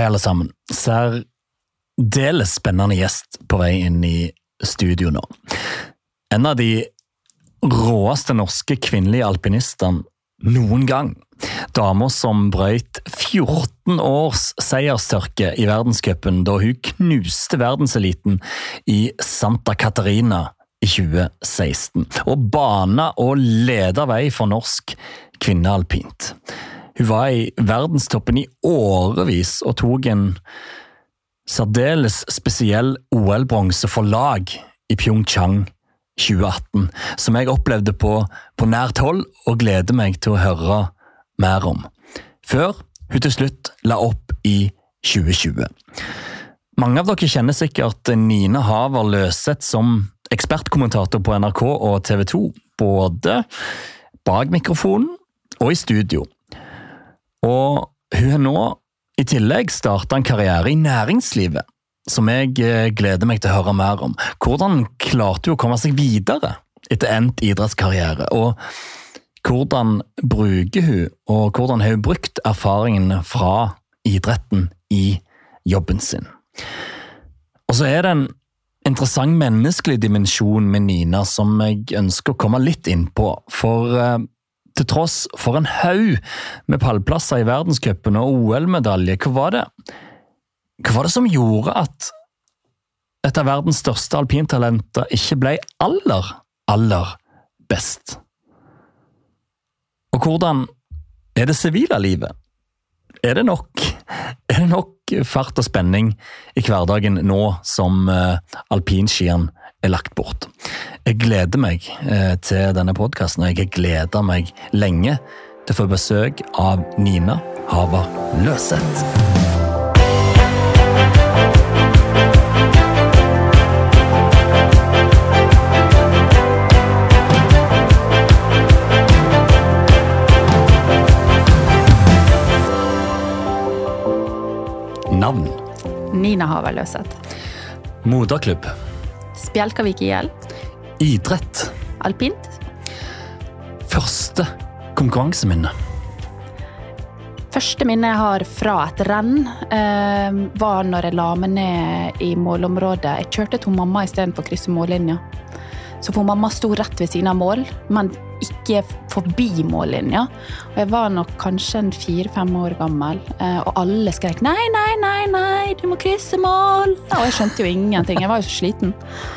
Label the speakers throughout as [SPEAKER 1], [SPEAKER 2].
[SPEAKER 1] Hei, alle sammen. Særdeles spennende gjest på vei inn i studio nå. En av de råeste norske kvinnelige alpinistene noen gang. Dama som brøyt 14 års seierstørke i verdenscupen da hun knuste verdenseliten i Santa Catarina i 2016. Og bana og leda vei for norsk kvinnealpint. Hun var i verdenstoppen i årevis og tok en særdeles spesiell OL-bronse for lag i Pyeongchang 2018, som jeg opplevde på, på nært hold og gleder meg til å høre mer om. Før hun til slutt la opp i 2020. Mange av dere kjenner sikkert Nina Haver Løseth som ekspertkommentator på NRK og TV 2, både bak mikrofonen og i studio. Og hun har nå i tillegg starta en karriere i næringslivet, som jeg eh, gleder meg til å høre mer om. Hvordan klarte hun å komme seg videre etter endt idrettskarriere? Og hvordan bruker hun, og hvordan har hun brukt erfaringene fra idretten i jobben sin? Og så er det en interessant menneskelig dimensjon med Nina som jeg ønsker å komme litt inn på. For eh, til tross for en haug med pallplasser i verdenscupen og OL-medalje, hva var det Hva var det som gjorde at et av verdens største alpintalenter ikke ble aller, aller best? Og hvordan er det sivile livet? Er det nok, er det nok fart og spenning i hverdagen nå som uh, alpinskiene er lagt bort? Jeg gleder meg eh, til denne podkasten, og jeg gleda meg lenge til å få besøk av Nina Havar Løseth. Navn?
[SPEAKER 2] Nina Haver Løseth.
[SPEAKER 1] Moderklubb?
[SPEAKER 2] Spjelkavik IL.
[SPEAKER 1] Idrett?
[SPEAKER 2] Alpint.
[SPEAKER 1] Første konkurranseminne?
[SPEAKER 2] Første minne jeg har fra et renn, eh, var når jeg la meg ned i målområdet. Jeg kjørte til mamma istedenfor å krysse mållinja. Så for mamma sto rett ved siden av mål, men ikke forbi mållinja. Og jeg var nok kanskje en fire-fem år gammel, eh, og alle skrek 'nei, nei, nei, nei, du må krysse mål'. Og jeg skjønte jo ingenting, jeg var jo så sliten.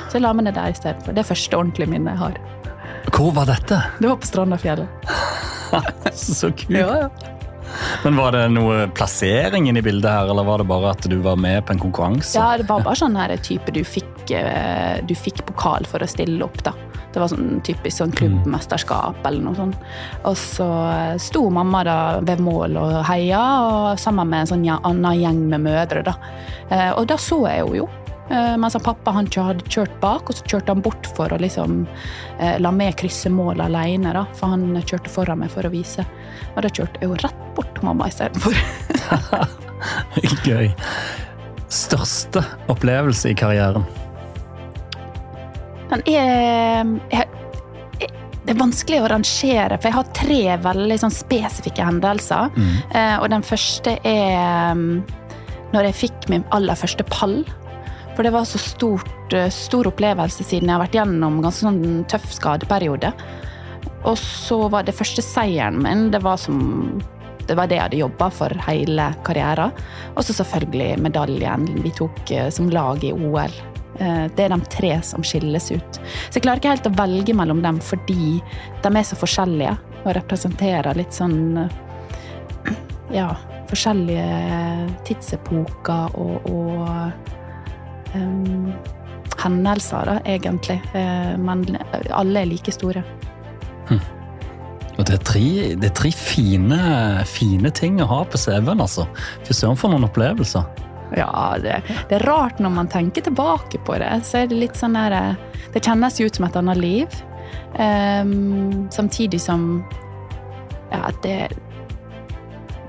[SPEAKER 2] Så jeg la meg ned der istedenfor. Det er første ordentlige minnet jeg har.
[SPEAKER 1] Hvor var dette?
[SPEAKER 2] Det var på Strandafjellet.
[SPEAKER 1] Så kult.
[SPEAKER 2] Ja, ja.
[SPEAKER 1] Men Var det noe plassering i bildet her, eller var det bare at du var med på en konkurranse?
[SPEAKER 2] Ja, det var bare sånn her type du fikk, eh, du fikk pokal for å stille opp, da. Det var sånn typisk sånn klubbmesterskap eller noe sånt. Og så sto mamma da ved mål og heia, og sammen med en sånn annen gjeng med mødre, da. Eh, Og da så jeg henne jo. Eh, Mens pappa han hadde kjørt bak, og så kjørte han bort for å liksom eh, la meg krysse mål alene, da. For han kjørte foran meg for å vise. Og da kjørte jeg jo rett bort til mamma istedenfor.
[SPEAKER 1] Gøy. Største opplevelse i karrieren?
[SPEAKER 2] Den er jeg, Det er vanskelig å rangere, for jeg har tre veldig sånn spesifikke hendelser. Eh, og den første er mm, når jeg fikk min aller første pall. For det var så stort, eh, stor opplevelse siden jeg har vært gjennom en ganske sånn tøff skadeperiode. Og så var det første seieren min, det var som det var det jeg hadde jobba for hele karrieren. Og så selvfølgelig medaljen vi tok eh, som lag i OL. Eh, Det er de tre som skilles ut. Så jeg klarer ikke helt å velge mellom dem fordi de er så forskjellige og representerer litt sånn eh, Ja, forskjellige tidsepoker og, og um, hendelser, da, egentlig. Men alle er like store.
[SPEAKER 1] Og det er tre, det er tre fine, fine ting å ha på CV-en, altså. Fy søren for noen opplevelser.
[SPEAKER 2] Ja, det, det er rart når man tenker tilbake på det. Så er det litt sånn der eh, Det kjennes jo ut som et annet liv. Um, samtidig som Ja, det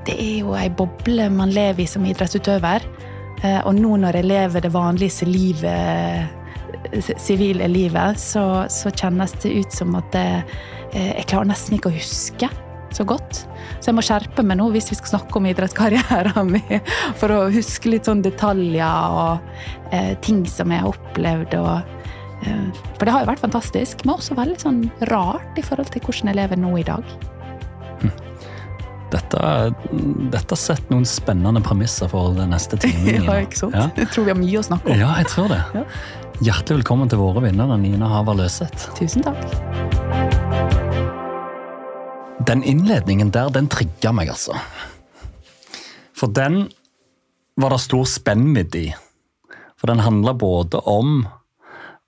[SPEAKER 2] Det er jo ei boble man lever i som idrettsutøver. Uh, og nå når jeg lever det vanligste livet, sivile livet, så, så kjennes det ut som at det, eh, jeg klarer nesten ikke å huske så godt. Så jeg må skjerpe meg nå hvis vi skal snakke om idrettskarrieren min, for å huske litt sånn detaljer og eh, ting som jeg har opplevd. Og, eh, for det har jo vært fantastisk, men også veldig sånn rart i forhold til hvordan jeg lever nå i dag.
[SPEAKER 1] Dette, dette sett noen spennende premisser for den neste timen.
[SPEAKER 2] ja, ikke sant? Ja. Jeg tror vi har mye å snakke om.
[SPEAKER 1] Ja, jeg tror det. Ja. Hjertelig velkommen til våre vinnere, Nina Haver Løseth.
[SPEAKER 2] Tusen takk.
[SPEAKER 1] Den innledningen der, den trigga meg, altså. For den var det stor spennvidd i. For den handla både om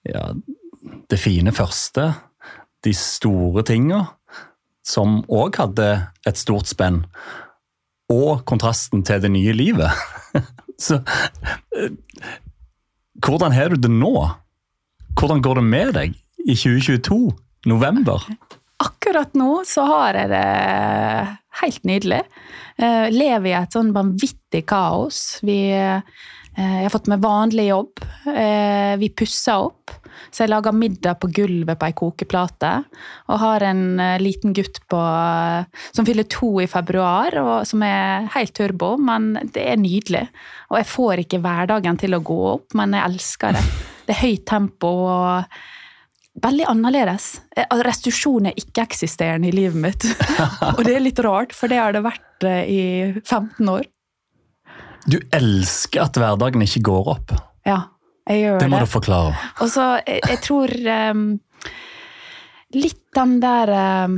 [SPEAKER 1] ja, det fine første, de store tinga, som òg hadde et stort spenn, og kontrasten til det nye livet. Så eh, hvordan har du det nå? Hvordan går det med deg i 2022, november?
[SPEAKER 2] Akkurat nå så har jeg det helt nydelig. Jeg eh, lever i et sånn vanvittig kaos. Vi, eh, jeg har fått meg vanlig jobb. Vi pusser opp. Så jeg lager middag på gulvet på ei kokeplate. Og har en liten gutt på, som fyller to i februar, og, som er helt turbo. Men det er nydelig. Og jeg får ikke hverdagen til å gå opp, men jeg elsker det. Det er høyt tempo og veldig annerledes. Eh, restitusjon er ikke-eksisterende i livet mitt. og det er litt rart, for det har det vært i 15 år.
[SPEAKER 1] Du elsker at hverdagen ikke går opp?
[SPEAKER 2] Ja. Jeg gjør
[SPEAKER 1] det. Det må du forklare.
[SPEAKER 2] Og så, jeg, jeg tror um, Litt den der um,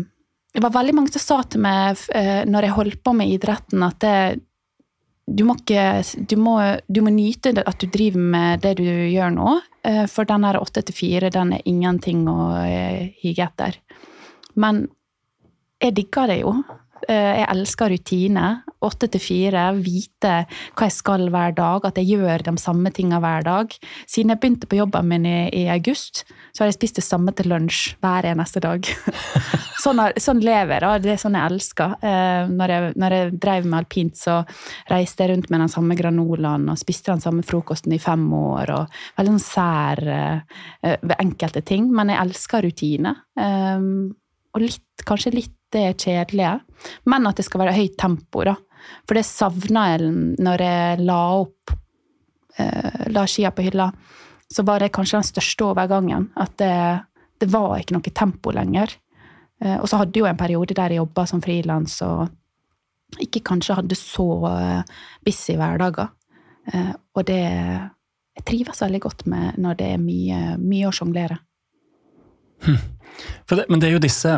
[SPEAKER 2] Det var veldig mange som sa til meg uh, når jeg holdt på med idretten, at det, du må ikke du må, du må, nyte at du driver med det du gjør nå. Uh, for den der åtte til fire, den er ingenting å uh, hige etter. Men jeg digger det jo. Eh, jeg elsker rutine. Åtte til fire. Vite hva jeg skal hver dag. At jeg gjør de samme tingene hver dag. Siden jeg begynte på jobben min i, i august, så har jeg spist det samme til lunsj hver eneste dag. sånn, sånn, lever jeg. Det er sånn jeg elsker. Eh, når jeg, når jeg drev med alpint, så reiste jeg rundt med den samme granolaen og spiste den samme frokosten i fem år. og Veldig sånn sær eh, ved enkelte ting. Men jeg elsker rutine. Og litt, kanskje litt det kjedelige, men at det skal være høyt tempo. da. For det savna jeg når jeg la opp eh, la skia på hylla. Så var det kanskje den største overgangen. At det, det var ikke noe tempo lenger. Eh, og så hadde jeg jo en periode der jeg jobba som frilans og ikke kanskje hadde så eh, busy hverdager. Eh, og det Jeg trives veldig godt med når det er mye, mye å sjonglere.
[SPEAKER 1] Hm. Men det er jo disse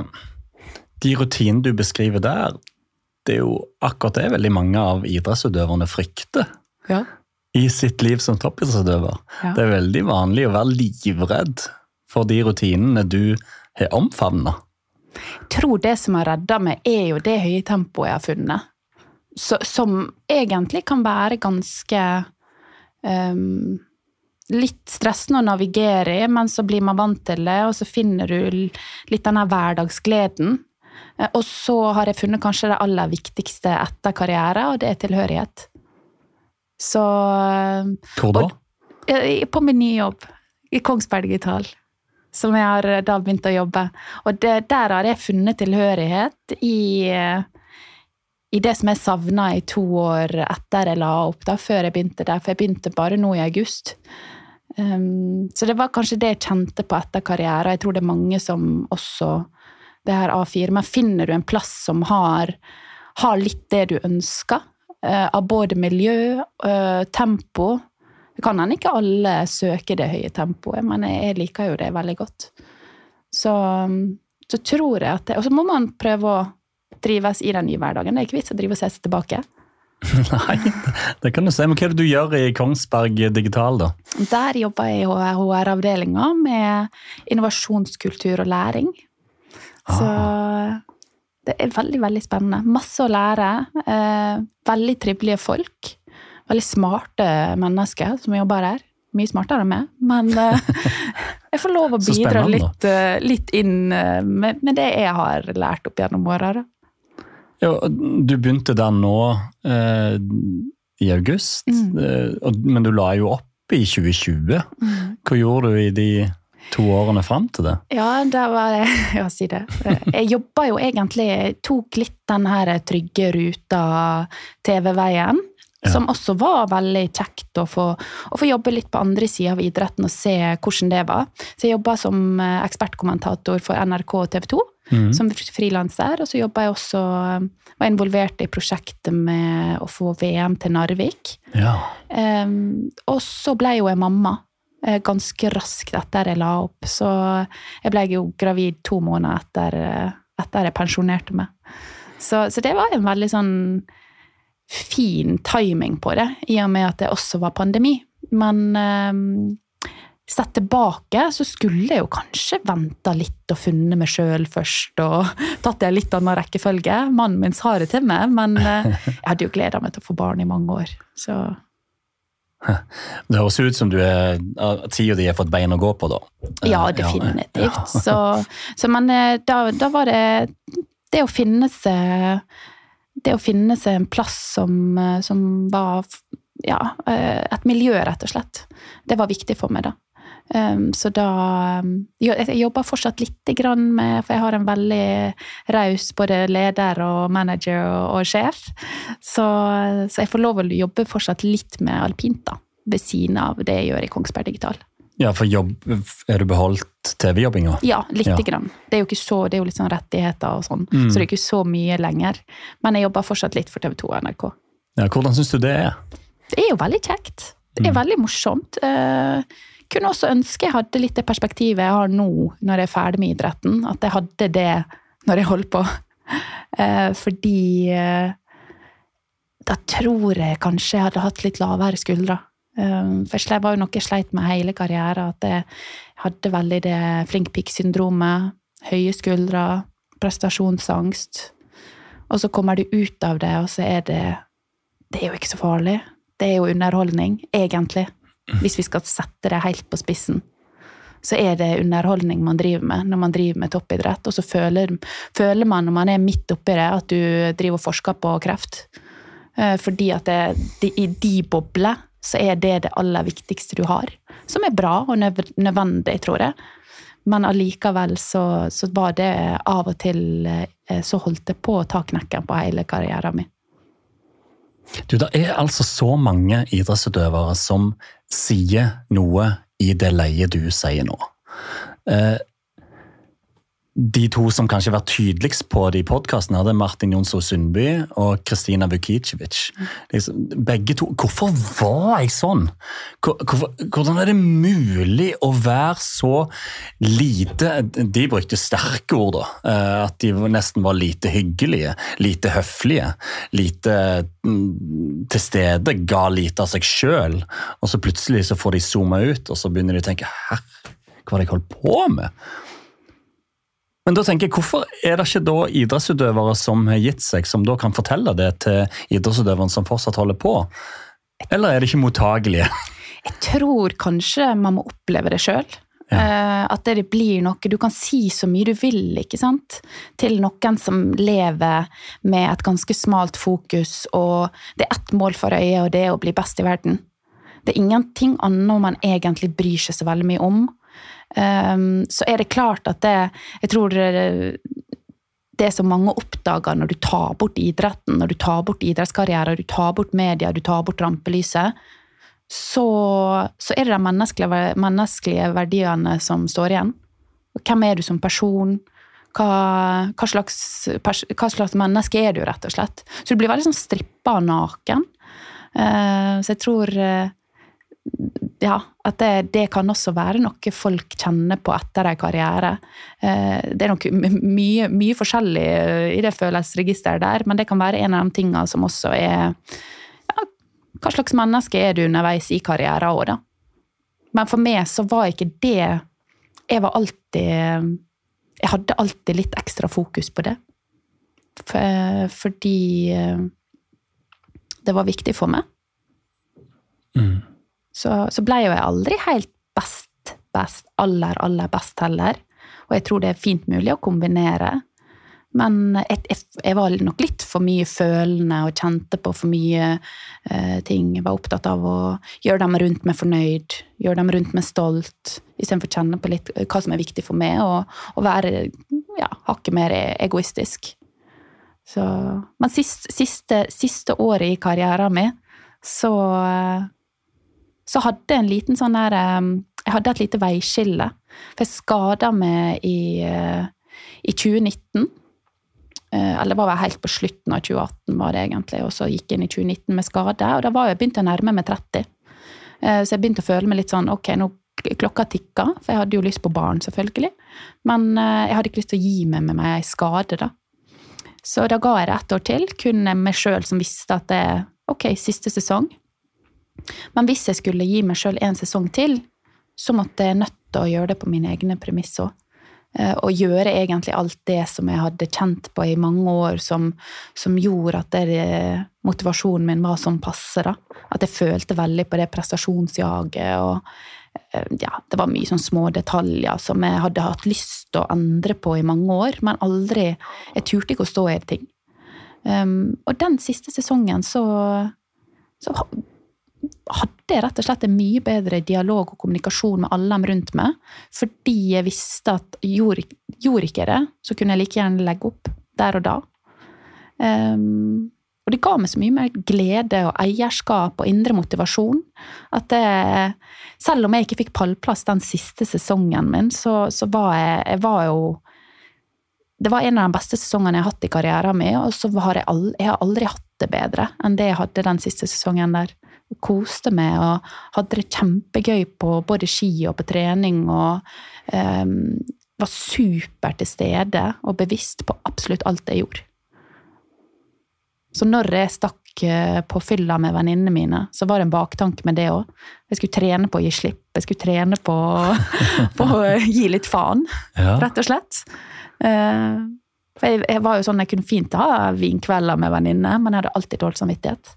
[SPEAKER 1] de rutinene du beskriver der, det er jo akkurat det veldig mange av idrettsutøverne frykter. Ja. I sitt liv som toppidrettsutøver. Ja. Det er veldig vanlig å være livredd for de rutinene du har omfavna.
[SPEAKER 2] Tror det som har redda meg, er jo det høye tempoet jeg har funnet. Så, som egentlig kan være ganske um, Litt stressende å navigere i, men så blir man vant til det, og så finner du litt den hverdagsgleden. Eh, og så har jeg funnet kanskje det aller viktigste etter karriere, og det er tilhørighet. Så
[SPEAKER 1] eh, Hvor da?
[SPEAKER 2] På min nye jobb. I Kongsberg Digital. Som jeg har eh, da begynt å jobbe. Og det, der har jeg funnet tilhørighet i, i det som jeg savna i to år etter jeg la opp, da, før jeg begynte der. For jeg begynte bare nå i august. Um, så det var kanskje det jeg kjente på etter karriere. Jeg tror det er mange som også det her A4, men finner du en plass som har, har litt det du ønsker, eh, av både miljø, eh, tempo Det kan hende ikke alle søker det høye tempoet, men jeg liker jo det veldig godt. Så, så tror jeg at det, Og så må man prøve å trives i den nye hverdagen. Det er ikke vits å drive og se seg tilbake.
[SPEAKER 1] Nei, det kan du si. Men hva er det du gjør i Kongsberg Digital, da?
[SPEAKER 2] Der jobber jeg i HR-avdelinga med innovasjonskultur og læring. Så det er veldig, veldig spennende. Masse å lære. Eh, veldig trivelige folk. Veldig smarte mennesker som jobber her. Mye smartere enn meg, men eh, jeg får lov å bidra litt, eh, litt, inn med, med, det jeg har lært opp gjennom åra.
[SPEAKER 1] Ja, du begynte der nå eh, i august, mm. Men du la jo opp i 2020. Mm. Hva gjorde du i de to årene fram til det?
[SPEAKER 2] Ja, det var det Ja, si det. Jeg jobba jo egentlig Tok litt den her trygge ruta TV-veien.
[SPEAKER 1] Ja.
[SPEAKER 2] Som også var veldig kjekt å få, å få jobbe litt på andre sida av idretten og se hvordan det var. Så jeg jobba som eh, ekspertkommentator for NRK og TV 2
[SPEAKER 1] mm.
[SPEAKER 2] som frilanser. Og så jobba jeg også var involvert i prosjektet med å få VM til Narvik.
[SPEAKER 1] Ja.
[SPEAKER 2] Um, og så ble jo jeg mamma eh, ganske raskt etter jeg la opp. Så jeg ble jo gravid to måneder etter, eh, etter jeg pensjonerte meg. Så, så det var en veldig sånn fin timing på det, i og med at det også var pandemi. Men um, sett tilbake så skulle jeg jo kanskje venta litt og funnet meg sjøl først, og tatt det i litt annen rekkefølge. Mannen min sa det til meg, men eh, jeg hadde jo gleda meg til å få barn i mange år. Så
[SPEAKER 1] Det høres ut som du er tida di har fått bein å gå på, da.
[SPEAKER 2] Ja, definitivt. Så, så men eh, da, da var det Det å finne seg Det å finne seg en plass som, eh, som var Ja, eh, et miljø, rett og slett. Det var viktig for meg, da. Um, så da jo, Jeg jobber fortsatt lite grann med For jeg har en veldig raus både leder og manager og, og sjef. Så, så jeg får lov å jobbe fortsatt litt med alpint, da. Ved siden av det jeg gjør i Kongsberg Digital.
[SPEAKER 1] Ja, for jobb, er du beholdt TV-jobbinga?
[SPEAKER 2] Ja, lite
[SPEAKER 1] Ja.
[SPEAKER 2] grann. Det er jo ikke så, det er jo litt sånn rettigheter og sånn,
[SPEAKER 1] Mm.
[SPEAKER 2] så det er ikke så mye lenger. Men jeg jobber fortsatt litt for TV 2 og NRK.
[SPEAKER 1] Ja, hvordan syns du det er?
[SPEAKER 2] Det er jo veldig kjekt. Det er
[SPEAKER 1] Mm.
[SPEAKER 2] veldig morsomt. Eh, kunne også ønske jeg hadde litt det perspektivet jeg har nå når jeg er ferdig med idretten. At jeg hadde det når jeg holder på. Eh, fordi eh, da tror jeg kanskje jeg hadde hatt litt lavere skuldre. Eh, for det var jo noe jeg sleit med hele karrieren. At jeg hadde veldig det flink pikk-syndromet. Høye skuldre, prestasjonsangst. Og så kommer du ut av det, og så er det Det er jo ikke så farlig. Det er jo underholdning, egentlig. Hvis vi skal sette det helt på spissen. Så er det underholdning man driver med når man driver med toppidrett. Og så føler, føler man når man er midt oppi det, at du driver og forsker på kreft. Eh, Fordi at det, det, i de bobler så er det det aller viktigste du har. Som er bra og nødvendig, tror jeg. Men allikevel så, så var det av og til eh, Så holdt det på å ta knekken på hele karrieren min.
[SPEAKER 1] Du, Det er altså så mange idrettsutøvere som sier noe i det leiet du sier nå. Eh, de to som kanskje har vært tydeligst på de podkastene, podkasten, er Martin Jonsrud Sundby og Kristina Vukicevic. Liksom, begge to Hvorfor var jeg sånn? Hvor- Hvorfor, hvordan er det mulig å være så lite De brukte sterke ord, da. eh, At de nesten var lite hyggelige, lite høflige, lite mm, til stede, ga lite av seg sjøl. Og så plutselig så får de zooma ut, og så begynner de å tenke Herre, hva det jeg holdt på med? Men da tenker jeg, hvorfor er det ikke da idrettsutøvere som har gitt seg, som da kan fortelle det til idrettsutøveren som fortsatt holder på? Eller er det ikke mottagelige?
[SPEAKER 2] Jeg tror kanskje man må oppleve det sjøl. At det blir noe Du kan si så mye du vil ikke sant? til noen som lever med et ganske smalt fokus, og det er ett mål for øyet, og det er å bli best i verden. Det er ingenting annet man egentlig bryr seg så veldig mye om. Um, så er det klart at det Jeg tror det, som mange oppdager når du tar bort idretten, når du tar bort idrettskarriere, du tar bort media, du tar bort rampelyset, så, så er det de menneskelige, menneskelige verdiene som står igjen. Hvem er du som person? Hva, hva, slags, hva slags menneske er du, rett og slett? Så du blir veldig sånn strippa naken. Eh, så jeg tror eh, ja, at det, det kan også være noe folk kjenner på etter en karriere. Eh, det er nok mye, mye forskjellig eh, i det følelsesregisteret der, men det kan være en av de tingene som også er ja, Hva slags menneske er du underveis i karrieren òg, da? Men for meg så var ikke det Jeg var alltid Jeg hadde alltid litt ekstra fokus på det. Fordi eh, det var viktig for meg
[SPEAKER 1] Mm.
[SPEAKER 2] Så, så ble jo jeg aldri helt best, best, aller, aller best heller. Og jeg tror det er fint mulig å kombinere. Men jeg, jeg, var nok litt for mye følende og kjente på for mye eh, ting. Jeg var opptatt av å gjøre dem rundt meg fornøyd, gjøre dem rundt meg stolt, istedenfor å kjenne på litt hva som er viktig for meg, og, og være ja, hakket mer egoistisk. Så, men sist, siste, siste, året i karrieren min, så, så hadde en liten sånn der Jeg hadde et lite veiskille. For jeg skada meg i, eh, i 2019. Eh, eller det var helt på slutten av 2018, var det egentlig, og så gikk jeg inn i 2019 med skade. Og da var jeg begynt å nærme meg 30. Eh, så jeg begynte å føle meg litt sånn ok, nå klokka tikka, for jeg hadde jo lyst på barn, selvfølgelig. Men jeg hadde ikke lyst til å gi meg med meg ei skade, da. Så da ga jeg det ett år til, kun meg sjøl som visste at det er ok, siste sesong. Men hvis jeg skulle gi meg sjøl en sesong til, så måtte jeg nødt til å gjøre det på mine egne premisser. Eh, og gjøre egentlig alt det som jeg hadde kjent på i mange år, som, som gjorde at det, motivasjonen min var sånn passe. da. At jeg følte veldig på det prestasjonsjaget. og eh, ja, Det var mye sånn små detaljer som jeg hadde hatt lyst til å endre på i mange år, men aldri Jeg turte ikke å stå i ting. Um, og den siste sesongen så, så hadde jeg rett og slett en mye bedre dialog og kommunikasjon med alle dem rundt meg, fordi jeg visste at gjorde, gjorde ikke det, så kunne jeg like gjerne legge opp der og da. Um, og det ga meg så mye mer glede og eierskap og indre motivasjon at det, selv om jeg ikke fikk pallplass den siste sesongen min, så, så var jeg, jeg var jo det var en av de beste sesongene jeg har hatt i karrieren min, og så har jeg, aldri, jeg har aldri hatt det bedre enn det jeg hadde den siste sesongen der koste meg og hadde det kjempegøy på både ski og på trening. Og um, var super til stede og bevisst på absolutt alt jeg gjorde. Så når jeg stakk eh, på fylla med venninnene mine, så var det en baktanke med det òg. Jeg skulle trene på å gi slipp. Jeg skulle trene på, på å gi litt faen, ja. rett og slett. Uh, for jeg, jeg, var jo sånn, jeg kunne fint ha vinkvelder med venninner, men jeg hadde alltid dårlig samvittighet.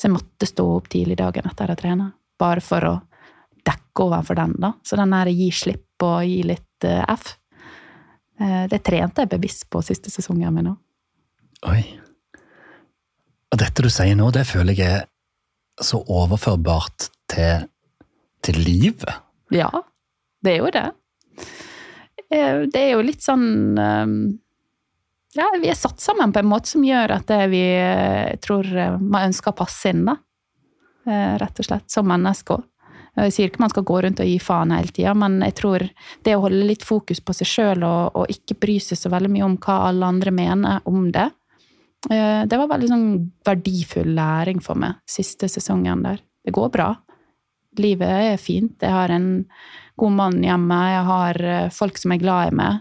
[SPEAKER 2] Så jeg måtte stå opp tidlig dagen etter å trene, bare for å dekke overfor den. da. Så den der gi slipp og gi litt uh, F, uh, det trente jeg bevisst på siste sesongen min òg.
[SPEAKER 1] Oi. Og dette du sier nå, det føler jeg er så overførbart til, til livet.
[SPEAKER 2] Ja, det er jo det. Eh, det er jo litt sånn ja, vi er satt sammen på en måte som gjør at vi eh, tror eh, man ønsker å passe inn, da. Eh, rett og slett. Som menneske òg. Jeg sier ikke man skal gå rundt og gi faen hele tida, men jeg tror det å holde litt fokus på seg sjøl og, og, ikke bry seg så veldig mye om hva alle andre mener om det, det var veldig sånn verdifull læring for meg siste sesongen der. Det går bra. Livet er fint. Jeg har en god mann hjemme, jeg har folk som er glad i meg.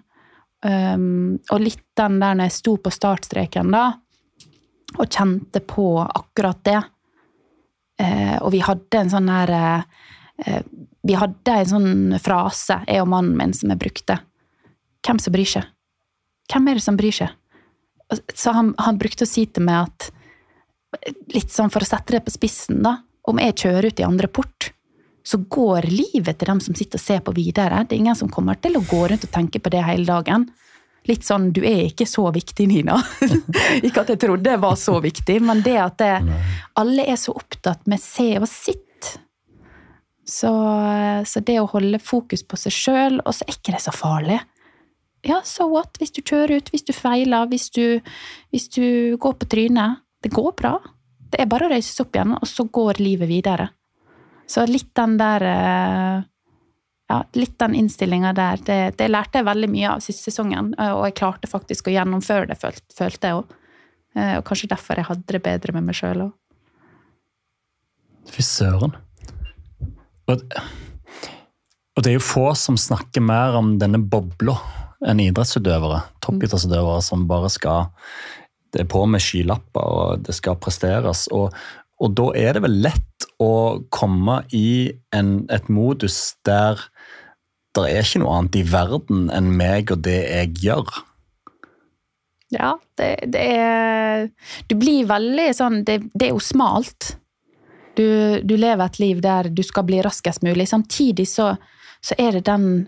[SPEAKER 2] Um, og litt den der når jeg sto på startstreken da, og kjente på akkurat det. Uh, og vi hadde en sånn her uh, Vi hadde en sånn frase, jeg og mannen min, som jeg brukte. Hvem som bryr seg? Hvem er det som bryr seg? Så han, han brukte å si til meg at Litt sånn for å sette det på spissen, da. Om jeg kjører ut i andre port, så går livet til dem som sitter og ser på videre. Det er ingen som kommer til å gå rundt og tenke på det hele dagen. Litt sånn 'du er ikke så viktig, Nina'. ikke at jeg trodde jeg var så viktig, men det at det, alle er så opptatt med se og sitt. Så, så, det å holde fokus på seg sjøl, og så er ikke det så farlig. Ja, so what? Hvis du kjører ut, hvis du feiler, hvis du, hvis du går på trynet. Det går bra. Det er bare å røyse seg opp igjen, og så går livet videre. Så litt den der eh, ja, litt den innstillinga der, det, det, lærte jeg veldig mye av siste sesongen. Eh, og jeg klarte faktisk å gjennomføre det, følte jeg òg. Eh, og kanskje derfor jeg hadde det bedre med meg sjøl òg.
[SPEAKER 1] Fy søren. Og, og, det er jo få som snakker mer om denne bobla enn idrettsutøvere. Toppidrettsutøvere som bare skal Det er på med skylapper, og det skal presteres. Og, og da er det vel lett å komme i en, et modus der det er ikke noe annet i verden enn meg og det jeg gjør.
[SPEAKER 2] Ja, det, det er Du blir veldig sånn Det, det er jo smalt. Du, du, lever et liv der du skal bli raskest mulig. Samtidig så, så er det den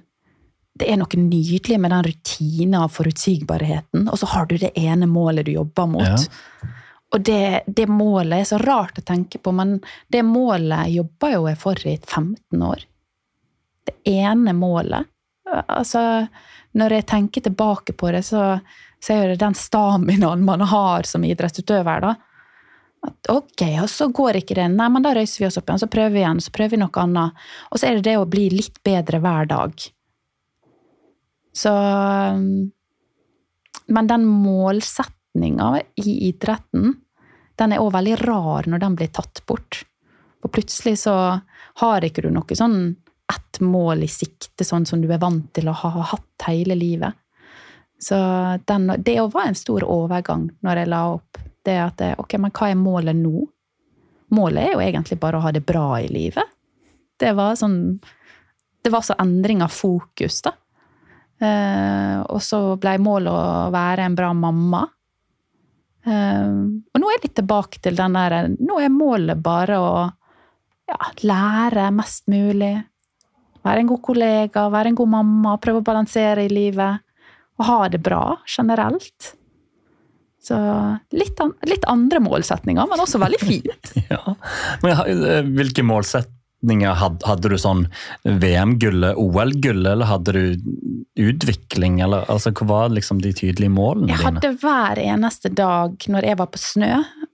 [SPEAKER 2] det er noe nydelig med den rutinen og forutsigbarheten, og så har du det ene målet du jobber mot.
[SPEAKER 1] Ja.
[SPEAKER 2] Og det, det målet er så rart å tenke på, men det målet jobba jo jeg for i 15 år. Det ene målet. Altså, når jeg tenker tilbake på det, så, så er det den staminaen man har som idrettsutøver, da. At ok, og så går ikke det. Nei, men da røyser vi oss opp igjen, så prøver vi igjen, så prøver vi noe annet. Og så er det det å bli litt bedre hver dag. Så Men den målsetninga i idretten, den er òg veldig rar når den blir tatt bort. For plutselig så har ikke du noe sånn ett mål i sikte, sånn som du er vant til å ha hatt hele livet. Så den, det var en stor overgang når jeg la opp det at ok, men hva er målet nå? Målet er jo egentlig bare å ha det bra i livet. Det var sånn Det var så endring av fokus, da. Eh, og så ble målet å være en bra mamma. Eh, og nå er jeg litt tilbake til den der Nå er målet bare å ja, lære mest mulig. Være en god kollega, være en god mamma, prøve å balansere i livet. Og ha det bra generelt. Så litt, an, litt, andre målsetninger, men også veldig fint.
[SPEAKER 1] ja. Men eh, Hvilke målsetninger hadde, hadde du sånn VM-gullet, OL-gullet, eller hadde du utvikling? Eller, altså, hva var liksom de tydelige målene
[SPEAKER 2] dine? Jeg hadde hver eneste dag når jeg var på snø,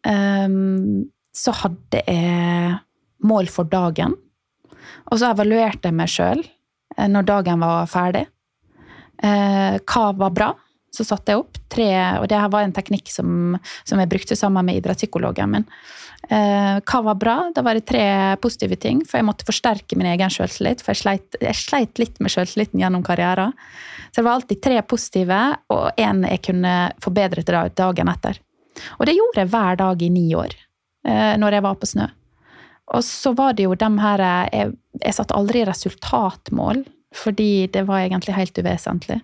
[SPEAKER 2] um, så hadde jeg mål for dagen. Og så evaluerte jeg meg sjøl eh, når dagen var ferdig. Uh, hva var bra? Så satte jeg opp tre, og det her var en teknikk som, som jeg brukte sammen med idrettspsykologen min. Eh, hva var bra? Da var det tre positive ting, for jeg måtte forsterke min egen selvtillit. For jeg sleit, jeg sleit litt med selvtilliten gjennom karrieren. Så det var alltid tre positive, og én jeg kunne forbedre til dagen etter. Og det gjorde jeg hver dag i ni år, eh, når jeg var på snø. Og så var det jo dem her Jeg, jeg satte aldri resultatmål, fordi det var egentlig helt uvesentlig.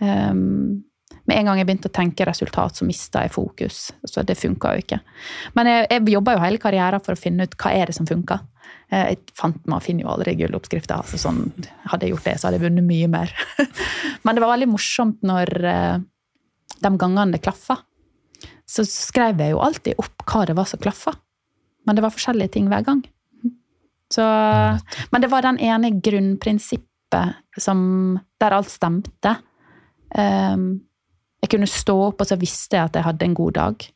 [SPEAKER 2] Um, med en gang jeg begynte å tenke resultat, så mista jeg fokus. Så det funka jo ikke. Men jeg, jeg jobba jo hele karrieren for å finne ut hva er det som funka. Eh, jeg fant, Man finner jo aldri gulloppskrifta. Altså sånn, hadde jeg gjort det, så hadde jeg vunnet mye mer. Men det var veldig morsomt når eh, de gangene det klaffa. Så skrev jeg jo alltid opp hva det var som klaffa. Men det var forskjellige ting hver gang. Så, men det var den ene grunnprinsippet som, der alt stemte. Um, jeg kunne stå opp, og så visste jeg at jeg hadde en god dag.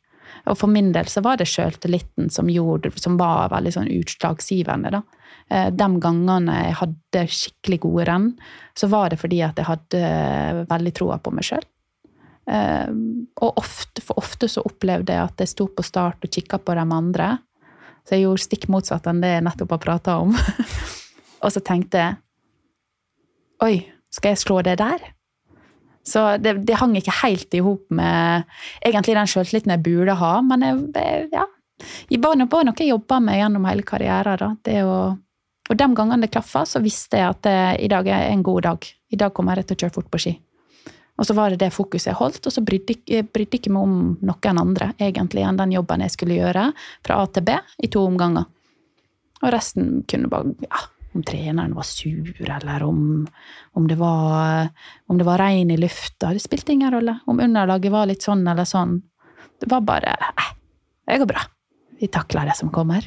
[SPEAKER 2] Og for min del så var det sjøltilliten som, som var veldig sånn utslagsgivende. da. Eh, de gangene jeg hadde skikkelig gode renn, så var det fordi at jeg hadde eh, veldig troa på meg sjøl. Eh, og ofte, for ofte så opplevde jeg at jeg sto på start og kikka på de andre. Så jeg gjorde stikk motsatt enn det jeg nettopp har prata om. og så tenkte jeg Oi, skal jeg slå det der? Så det, det hang ikke helt i hop med egentlig den sjøltilliten jeg burde ha. Men jeg, ja, jeg var noe jeg jobba med gjennom hele karrieren. Å, og de gangene det klaffa, så visste jeg at det, i dag er en god dag. I dag kommer jeg rett og kjøre fort på ski. Og så var det det fokuset jeg holdt, og så brydde jeg ikke meg om noen andre egentlig enn den jobben jeg skulle gjøre fra A til B i to omganger. Og resten kunne bare ja, om treneren var sur, eller om, om, det var, om det var regn i lufta. Det spilte ingen rolle. Om underlaget var litt sånn eller sånn. Det var bare eh, Det går bra. Vi takler det som kommer.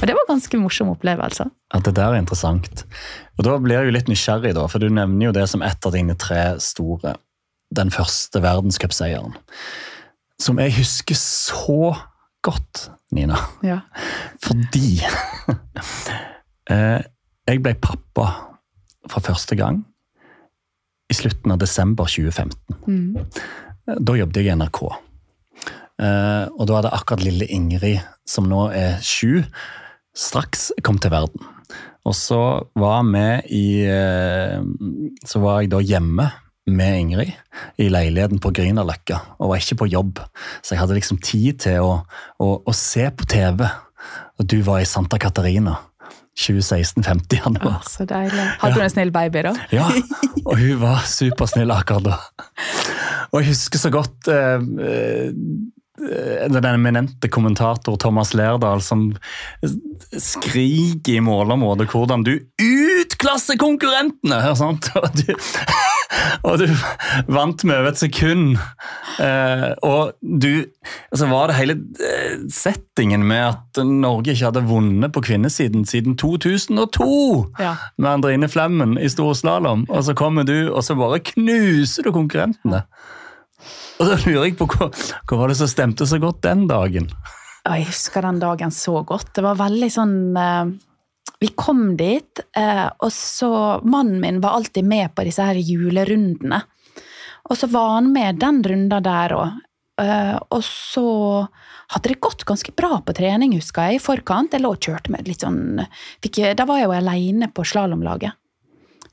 [SPEAKER 2] Og det var ganske morsom opplevelse.
[SPEAKER 1] Ja, Det der er interessant. Og Da blir jeg jo litt nysgjerrig, da, for du nevner jo det som ett av dine tre store. Den første verdenscupseieren. Som jeg husker så godt, Nina.
[SPEAKER 2] Ja.
[SPEAKER 1] Fordi eh, jeg ble pappa for første gang i slutten av desember 2015. Mm. Da jobbet jeg i NRK. Eh, og da hadde akkurat lille Ingrid, som nå er sju, straks kom til verden. Og så var vi i eh, Så var jeg da hjemme med Ingrid i leiligheten på Grünerløkka og var ikke på jobb. Så jeg hadde liksom tid til å, å, å se på TV. Og du var i Santa Catarina. 2016-50 januar.
[SPEAKER 2] Ah, så deilig. Hadde du en snill baby, da?
[SPEAKER 1] ja, og hun var supersnill akkurat da. Og jeg husker så godt eh, eh, den eminente kommentator Thomas Lærdal som skriker i målområdet hvordan du utklasser konkurrentene! Og du, og du vant med over et sekund. Eh, og du altså var det hele eh, settingen med at Norge ikke hadde vunnet på kvinnesiden siden 2002!
[SPEAKER 2] Ja.
[SPEAKER 1] Med Andrine Flemmen i stor slalåm, Og så kommer du, og så bare knuser du konkurrentene. Og da lurer jeg på hva, hva var det som stemte så godt den dagen?
[SPEAKER 2] Jeg husker den dagen så godt. Det var veldig sånn eh, Vi kom dit, eh, og så Mannen min var alltid med på disse her julerundene. Og så var han med den runda der òg. og så hadde det gått ganske bra på trening, husker jeg, i forkant. Jeg lå og kjørte med litt sånn Da var jeg jo aleine på slalåmlaget.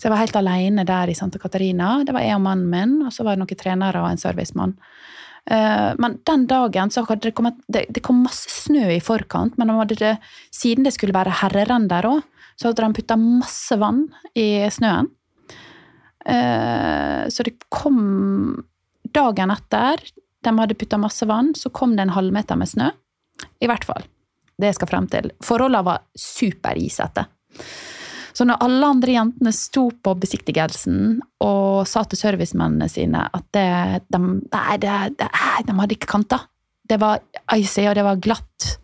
[SPEAKER 2] Så jeg var helt alene der i Santa Catarina. Det var jeg og mannen min, og så var det noen trenere og en servicemann. Eh, Men den dagen så hadde det kommet Det, det kom masse snø i forkant, men de det, siden det skulle være herrerenn der òg, så hadde de putta masse vann i snøen. Eh, Så det kom Dagen etter de hadde putta masse vann, så kom det en halvmeter med snø. I hvert fall. Det jeg skal frem til. Forholdene var superisete. Så når alle andre jentene sto på besiktigelsen og sa til servicemennene sine at det, de, nei, det, det, de hadde ikke kanter, det var icy og det var glatt,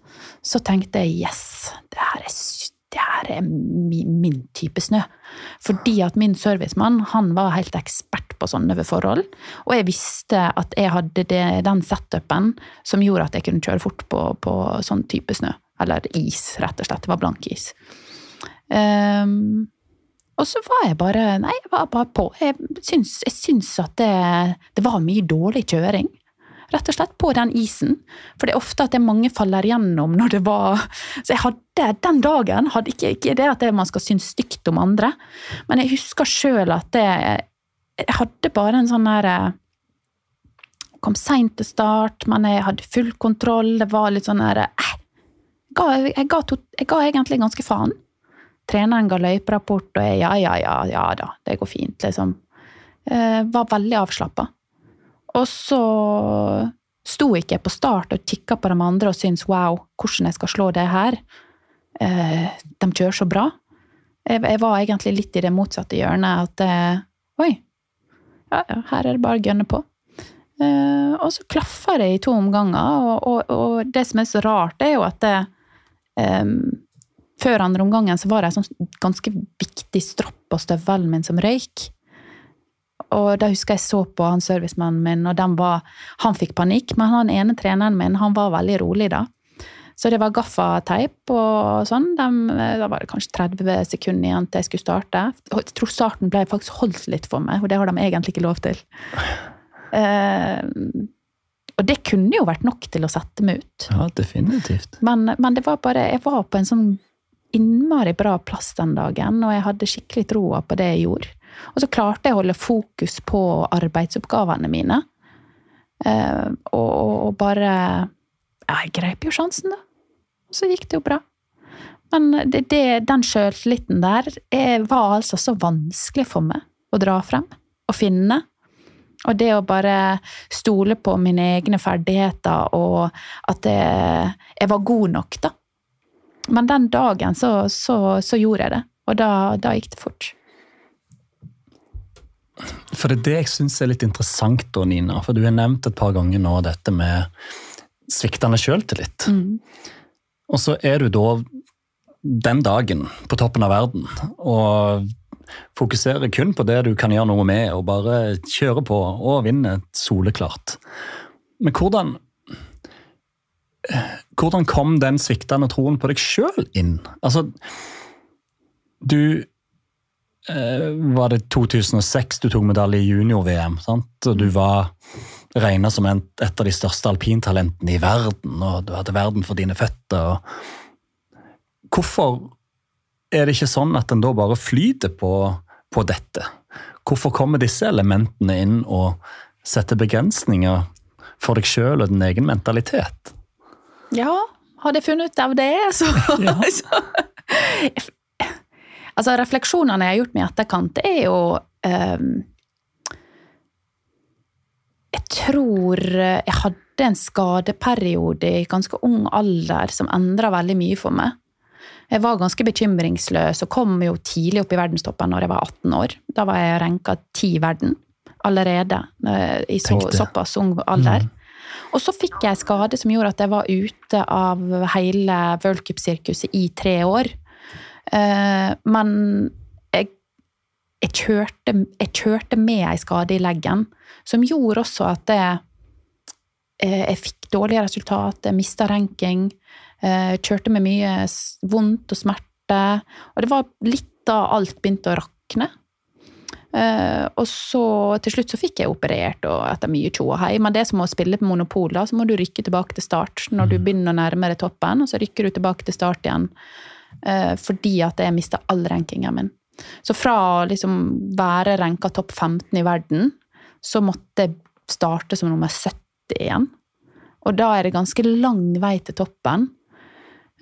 [SPEAKER 2] så tenkte jeg yes, det her er, det her er min, min type snø. Fordi at min servicemann han var helt ekspert på sånne forhold. Og jeg visste at jeg hadde det, den setupen som gjorde at jeg kunne kjøre fort på, på sånn type snø. Eller is, rett og slett. Det var blank is. Ehm, og så var jeg bare Nei, jeg var bare på. Jeg syns, jeg syns at det, det var mye dårlig kjøring. Rett og slett på den isen. For det er ofte at det mange faller gjennom når det var Så jeg hadde den dagen hadde ikke, ikke det at det man skal synes stygt om andre, men jeg husker sjøl at det, jeg hadde bare en sånn derre Kom seint til start, men jeg hadde full kontroll. Det var litt sånn der eh, jeg jeg, jeg ga egentlig ganske faen. Treneren ga løyperapport, og jeg ja, ja, ja, ja da, det går fint, liksom. Eh, var veldig avslappa. Og så sto ikke jeg på start og kikka på de andre og syntes wow, hvordan jeg skal slå det her. Eh, de kjører så bra. Jeg, jeg var egentlig litt i det motsatte hjørnet, at eh, oi, ja, ja, her er det bare å gønne på. Eh, og så klaffer det i to omganger, og, og, og det som er så rart, er jo at det, em, før andre omgangen så var det en sånn ganske viktig stropp på støvelen min som røyk. Og da husker jeg så på han servicemannen min, og den var, han fikk panikk. Men han ene treneren min han var veldig rolig da. Så det var gaffateip og sånn. De, da var det kanskje 30 sekunder igjen til jeg skulle starte. Jeg tror starten ble faktisk holdt litt for meg, og det har de egentlig ikke lov til. Eh, og det kunne jo vært nok til å sette meg ut.
[SPEAKER 1] Ja, definitivt.
[SPEAKER 2] Men, men det var bare, jeg var på en sånn innmari bra plass den dagen, og jeg hadde skikkelig troa på det jeg gjorde. Og så klarte jeg å holde fokus på arbeidsoppgavene mine. Eh, og, og, og bare Ja, jeg grep jo sjansen, da. Så gikk det jo bra. Men det, det, den sjøltilliten der eh, var altså så vanskelig for meg å dra frem og finne. Og det å bare stole på mine egne ferdigheter og at jeg, jeg var god nok, da. Men den dagen så, så, så gjorde jeg det, og da, da gikk det fort.
[SPEAKER 1] For det er det jeg syns er litt interessant, da, Nina. For du har nevnt et par ganger nå dette med sviktende sjøltillit. Og så er du da den dagen på toppen av verden og fokuserer kun på det du kan gjøre noe med, og bare kjøre på og vinne soleklart. Men hvordan Hvordan kom den sviktende troen på deg sjøl inn? Altså, du eh, Var det 2006 du tok medalje i junior-VM? sant? Og du var regna som en, et av de største alpintalentene i verden, og du hadde verden for dine føtter. Og... Hvorfor er det ikke sånn at en da bare flyter på, på dette? Hvorfor kommer disse elementene inn og setter begrensninger for deg sjøl og din egen mentalitet?
[SPEAKER 2] Ja, hadde jeg funnet ut av det, så,
[SPEAKER 1] Ja.
[SPEAKER 2] så Altså, refleksjonene jeg har gjort meg i etterkant, er jo um, Jeg tror jeg hadde en skadeperiode i ganske ung alder som endra veldig mye for meg. Jeg var ganske bekymringsløs og kom jo tidlig opp i verdenstoppen når jeg var 18 år. Da var jeg ranka ti i verden allerede eh, i så, såpass ung alder.
[SPEAKER 1] Mm.
[SPEAKER 2] Og så fikk jeg skade som gjorde at jeg var ute av hele worldcupsirkuset i tre år. Eh, men jeg, jeg, kjørte, jeg kjørte med ei skade i leggen, som gjorde også at jeg, eh, jeg fikk dårlige resultater, mista ranking, eh, kjørte med mye vondt og smerte. Og det var litt da alt begynte å rakne. Eh, og så til slutt så fikk jeg operert og etter mye tjo og hei. Men det er som å spille på Monopol, da, så må du rykke tilbake til start når du begynner å nærme deg toppen. Og så rykker du tilbake til start igjen eh, fordi at jeg mista all rankingen min. Så fra å liksom være ranka topp 15 i verden, så måtte jeg starte som nummer 70 igjen. Og da er det ganske lang vei til toppen.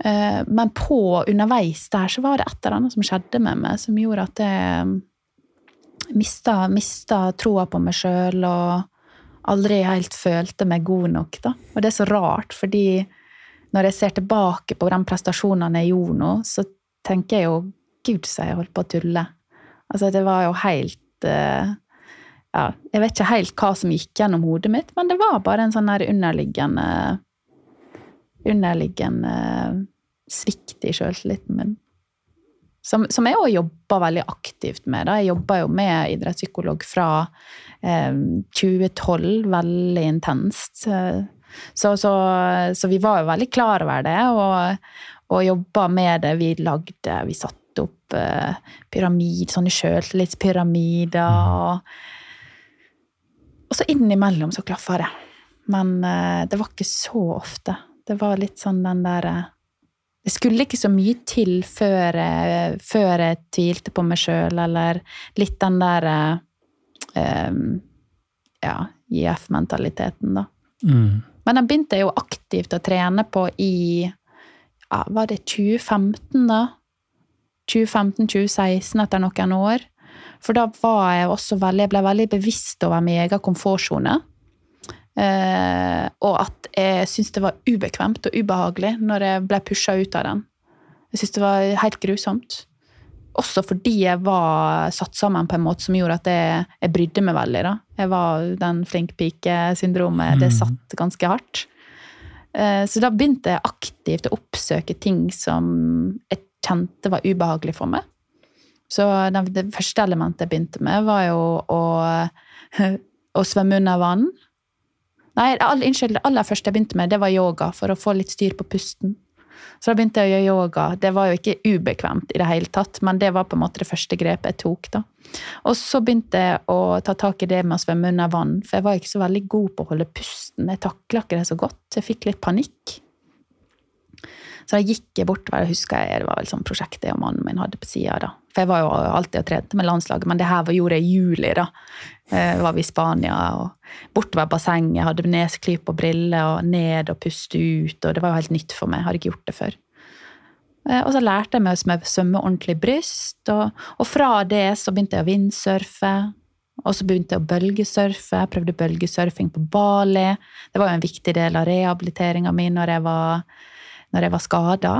[SPEAKER 2] Eh, Men på underveis der så var det et eller annet som skjedde med meg, som gjorde at jeg mista, mista troa på meg sjøl og aldri helt følte meg god nok. Da. Og det er så rart, fordi når jeg ser tilbake på de prestasjonene jeg gjorde nå, så tenker jeg jo Gud, så jeg holdt på å tulle. Altså, det var jo helt eh, ja, Jeg vet ikke helt hva som gikk gjennom hodet mitt, men det var bare en sånn der underliggende Underliggende svikt i sjøltilliten min. Som, som jeg òg jobber veldig aktivt med. Da. Jeg jobber jo med idrettspsykolog fra eh, 2012, veldig intenst. Så, så, så vi var jo veldig klar over det, og, og jobba med det. Vi lagde Vi satte opp eh, pyramid, sånne sjøltillitspyramider. Og, og så innimellom så klaffa det. Men eh, det var ikke så ofte. Det var litt sånn den derre det skulle ikke så mye til før jeg, før jeg tvilte på meg sjøl, eller litt den der um, ja, IF-mentaliteten, da.
[SPEAKER 1] Mm.
[SPEAKER 2] Men den begynte jeg jo aktivt å trene på i ja, Var det 2015, da? 2015-2016, etter noen år. For da var jeg også veldig, jeg ble veldig bevisst over min egen komfortsone. Eh, og at jeg syntes det var ubekvemt og ubehagelig når jeg ble pusha ut av den. Jeg syntes det var helt grusomt. Også fordi jeg var satt sammen på en måte som gjorde at jeg, jeg brydde meg veldig. da. Jeg var den flink-pike-syndromet. Det satt ganske hardt. Eh, Så da begynte jeg aktivt å oppsøke ting som jeg kjente var ubehagelig for meg. Så det, det første elementet jeg begynte med, var jo å, å svømme under vann. Nei, all, innskyld, det aller første jeg begynte med, det var yoga, for å få litt styr på pusten. Så da begynte jeg å gjøre yoga. Det var jo ikke ubekvemt i det hele tatt, men det var på en måte det første grepet jeg tok. da. Og så begynte jeg å ta tak i det med å svømme under vann, for jeg var ikke så veldig god på å holde pusten. Jeg takla ikke det så godt. Jeg fikk litt panikk. Så da gikk jeg bortover, jeg husker jeg, det var vel sånn prosjekt jeg og mannen min hadde på sida. da. For jeg var jo alltid og trente med landslaget, men det her gjorde jeg i juli. da. Eh, var vi i Spania og bortover bassenget, hadde neseklyp og briller og ned og puste ut. og Det var jo helt nytt for meg, jeg hadde ikke gjort det før. Eh, Og så lærte jeg meg å svømme ordentlig bryst, og, og fra det så begynte jeg å vindsurfe. Og så begynte jeg å bølgesurfe. Jeg prøvde bølgesurfing på Bali. Det var jo en viktig del av rehabiliteringa mi når jeg var, når jeg var skada.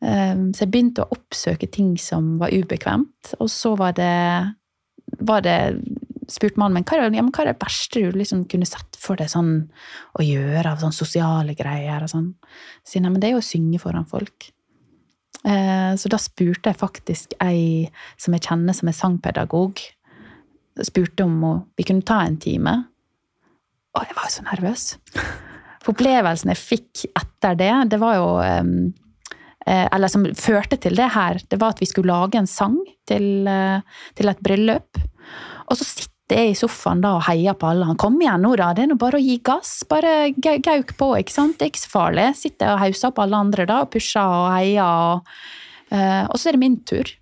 [SPEAKER 2] Så jeg begynte å oppsøke ting som var ubekvemt. Og så var det, var det spurte mannen min hva ja, hva er det verste du liksom kunne sett for deg sånn, å gjøre av sånn sosiale greier. og sånn. Så jeg, men det er jo å synge foran folk. Eh, Så da spurte jeg faktisk ei som jeg kjenner som er sangpedagog, spurte om vi kunne ta en time. Og jeg var jo så nervøs. Opplevelsen jeg fikk etter det, det var jo eh, Eller som førte til det her, det var at vi skulle lage en sang til, eh, til et bryllup. Og så sitter jeg i sofaen da og heier på alle. Han kom igjen nå, da. Det er nå bare å gi gass. Bare gauk på, ikke sant. Det er ikke så farlig. Sitter og hauser på alle andre da, og pusher og heier. Og, eh, og så er det min tur.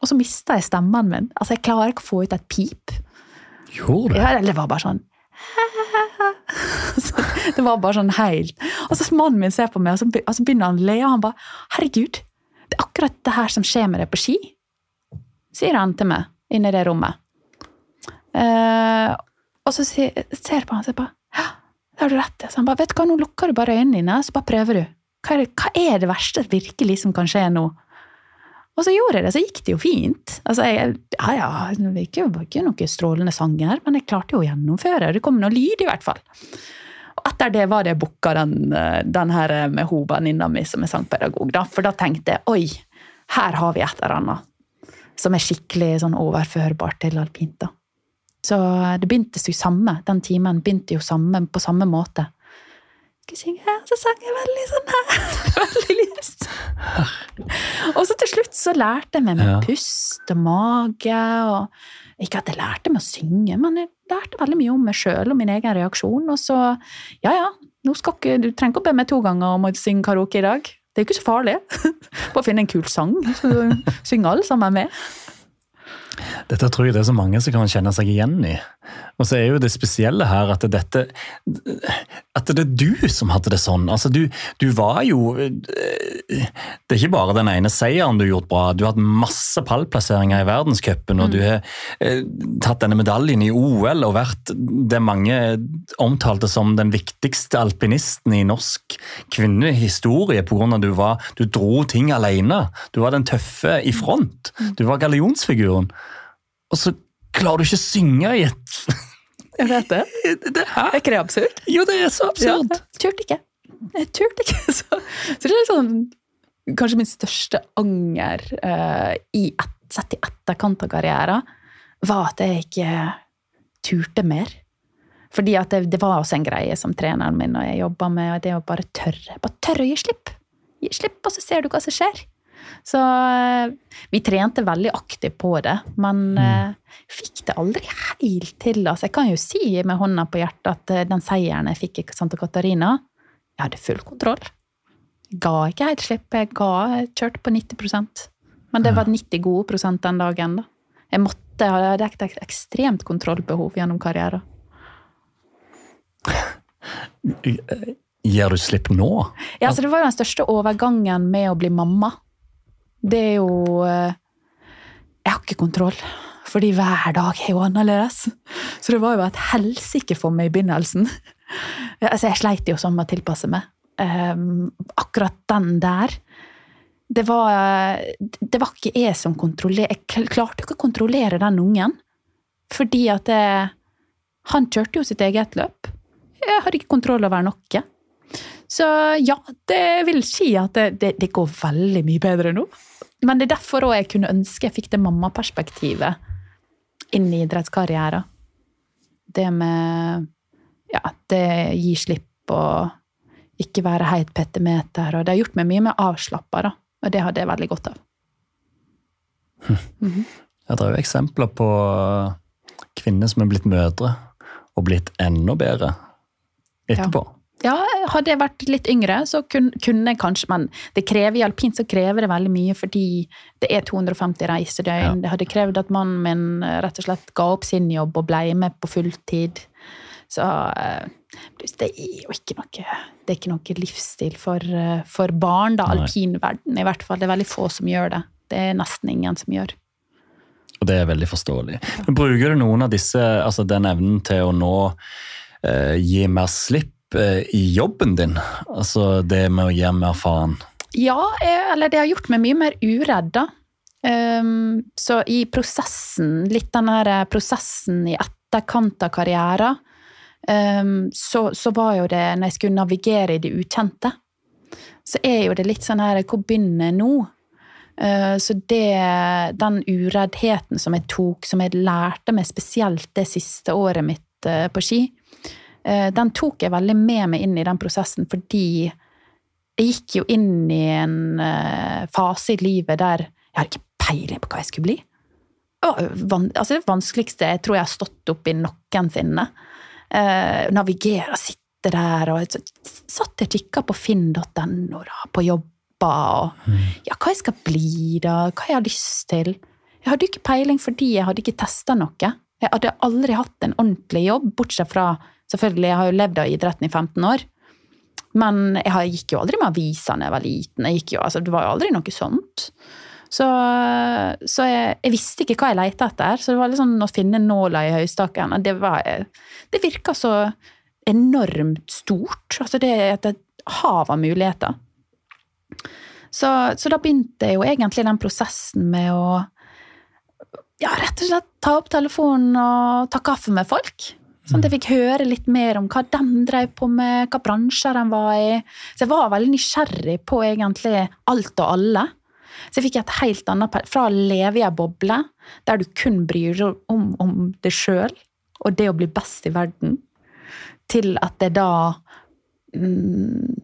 [SPEAKER 2] Og så mister jeg stemmen min. Altså, jeg klarer ikke å få ut et pip.
[SPEAKER 1] Gjorde det?
[SPEAKER 2] Ja, eller det var bare sånn Så Det var bare sånn helt Og så mannen min ser på meg, og så, begynner han å le, og han bare 'Herregud, det er akkurat det her som skjer med deg på ski', sier han til meg inne i det rommet. Uh, og så ser jeg på han og sier bare 'Ja, det har du rett i'. Så han bare 'Vet du hva, nå lukker du bare øynene dine, så bare prøver du'. Hva er, det, hva er det verste virkelig som kan skje nå? Og så gjorde jeg det, så gikk det jo fint. Altså, jeg, ja, ja, Det var ikke, noen strålende sanger, men jeg klarte jo å gjennomføre. Det kom noe lyd, i hvert fall. Etter det var det booka den, den her med hun venninna mi som er sangpedagog. Da. For da tenkte jeg oi, her har vi et eller annet som er skikkelig sånn overførbart til alpint. da. Så det begynte jo samme, den timen begynte jo samme, på samme måte. Synge her, så sang jeg veldig sånn her. veldig lyst. og så til slutt så lærte jeg meg med
[SPEAKER 1] Ja.
[SPEAKER 2] pust og mage. og Ikke at jeg lærte meg å synge, men jeg lærte veldig mye om meg sjøl og min egen reaksjon. Og så, ja ja, ikke, du trenger ikke å be meg to ganger om å synge karaoke i dag. Det er jo ikke så farlig. Bare finne en kul sang, så synger alle sammen med.
[SPEAKER 1] Dette tror jeg det er så mange som kan kjenne seg igjen i. Og så er jo det spesielle her at dette At det er du som hadde det sånn. Altså, du, du var jo Det er ikke bare den ene seieren du har gjort bra. Du har hatt masse pallplasseringer i verdenscupen, og du har eh, tatt denne medaljen i OL og vært det mange omtalte som den viktigste alpinisten i norsk kvinnehistorie pga. du var Du dro ting alene. Du var den tøffe i front. Du var gallionsfiguren. Og så klarer du ikke å synge i et
[SPEAKER 2] Jeg vet det.
[SPEAKER 1] det.
[SPEAKER 2] Er ikke det absurd?
[SPEAKER 1] Jo, det er så absurd.
[SPEAKER 2] Ja, jeg turte ikke. Jeg turte ikke. Så, så det er sånn Kanskje min største anger uh, i et, sett i etterkant av karrieren, var at jeg ikke turte mer. Fordi at det, det var også en greie som treneren min og jeg jobba med, og det å bare tørre. Bare tørre å gi slipp. Gi slipp, og så ser du hva som skjer. Så eh, vi trente veldig aktivt på det, men eh, fikk det aldri helt til. Altså, jeg kan jo si med hånda på hjertet at eh, den seieren jeg fikk i Santa Catarina, jeg hadde full kontroll. Ga ikke helt slipp. Jeg ga, jeg kjørte på 90% Men det var 90 gode prosent den dagen. da. Jeg måtte ha et ekstremt kontrollbehov gjennom karrieren.
[SPEAKER 1] Gir du slipp nå?
[SPEAKER 2] Ja, altså, Det var jo den største overgangen med å bli mamma. Det er jo eh, Jeg har ikke kontroll, fordi hver dag er jo annerledes. Så det var jo et helsike for meg i begynnelsen. Altså, jeg sleit jo sånn med å tilpasse meg. Um, akkurat den der det var, det var ikke jeg som kontrollerte Jeg klarte ikke å kontrollere den ungen. Fordi at det, han kjørte jo sitt eget løp. Jeg hadde ikke kontroll over noe. Så ja, det vil si at det, det, det går veldig mye bedre nå. Men det er derfor òg jeg kunne ønske jeg fikk det mammaperspektivet inn i idrettskarrieren. Det med ja, det gir slipp og ikke være heit petimeter. Og det har gjort meg mye mer avslappa. Og det hadde jeg veldig godt av.
[SPEAKER 1] Ja, det er jo eksempler på kvinner som er blitt mødre og blitt enda bedre etterpå.
[SPEAKER 2] Ja, hadde jeg vært litt yngre, så kun, kunne jeg kanskje Men det krever i alpint så krever det veldig mye, fordi det er 250 reisedøgn.
[SPEAKER 1] Ja.
[SPEAKER 2] Det hadde krevd at mannen min eh, rett og slett ga opp sin jobb og ble med på fulltid. Så eh, det er jo ikke noe Det er ikke noe livsstil for, eh, for barn, da. Alpinverden i hvert fall. Det er veldig få som gjør det. Det er nesten ingen som gjør.
[SPEAKER 1] Og det er veldig forståelig. Men bruker du noen av disse, altså den evnen til å nå eh, gi mer slipp eh, i jobben din? Altså det med å gi mer faen?
[SPEAKER 2] Ja, eh, eller det har gjort meg mye mer uredd, da. Um, så i prosessen, litt den her eh, prosessen i etterkant av karrieren, um, så, så var jo det, når jeg skulle navigere i det ukjente, så er jo det litt sånn her Hvor begynner jeg nå? Så det, den ureddheten som jeg tok, som jeg lærte meg spesielt det siste året mitt på ski, den tok jeg veldig med meg inn i den prosessen, fordi jeg gikk jo inn i en eh, fase i livet der jeg hadde ikke peiling på hva jeg skulle bli. Det var altså det vanskeligste jeg tror jeg har stått opp i noensinne. Uh, navigere, sitte der og satt jeg og kikka på finn.no, på jobber og ja, hva jeg skal bli, da, hva jeg har lyst til. Jeg hadde jo ikke peiling fordi jeg hadde ikke testa noe. Jeg hadde aldri hatt en ordentlig jobb, bortsett fra Selvfølgelig, jeg har jo levd av idretten i 15 år. Men jeg gikk jo aldri med aviser da jeg var liten. Jeg jo, altså, det var jo aldri noe sånt. Så, så jeg, jeg visste ikke hva jeg lette etter. Så det var litt sånn å finne nåla i høystakken. Det, var, det virka så enormt stort. Altså det er et hav av muligheter. Så, så da begynte jo egentlig den prosessen med å ja, rett og slett ta opp telefonen og ta kaffe med folk. Sånn at jeg fikk høre litt mer om hva de drev på med, hva bransjer de var i. Så jeg var veldig nysgjerrig på egentlig alt og alle. Så jeg fikk et helt annet Fra å leve i ei boble der du kun bryr deg om, om deg sjøl og det å bli best i verden, til at det da mm,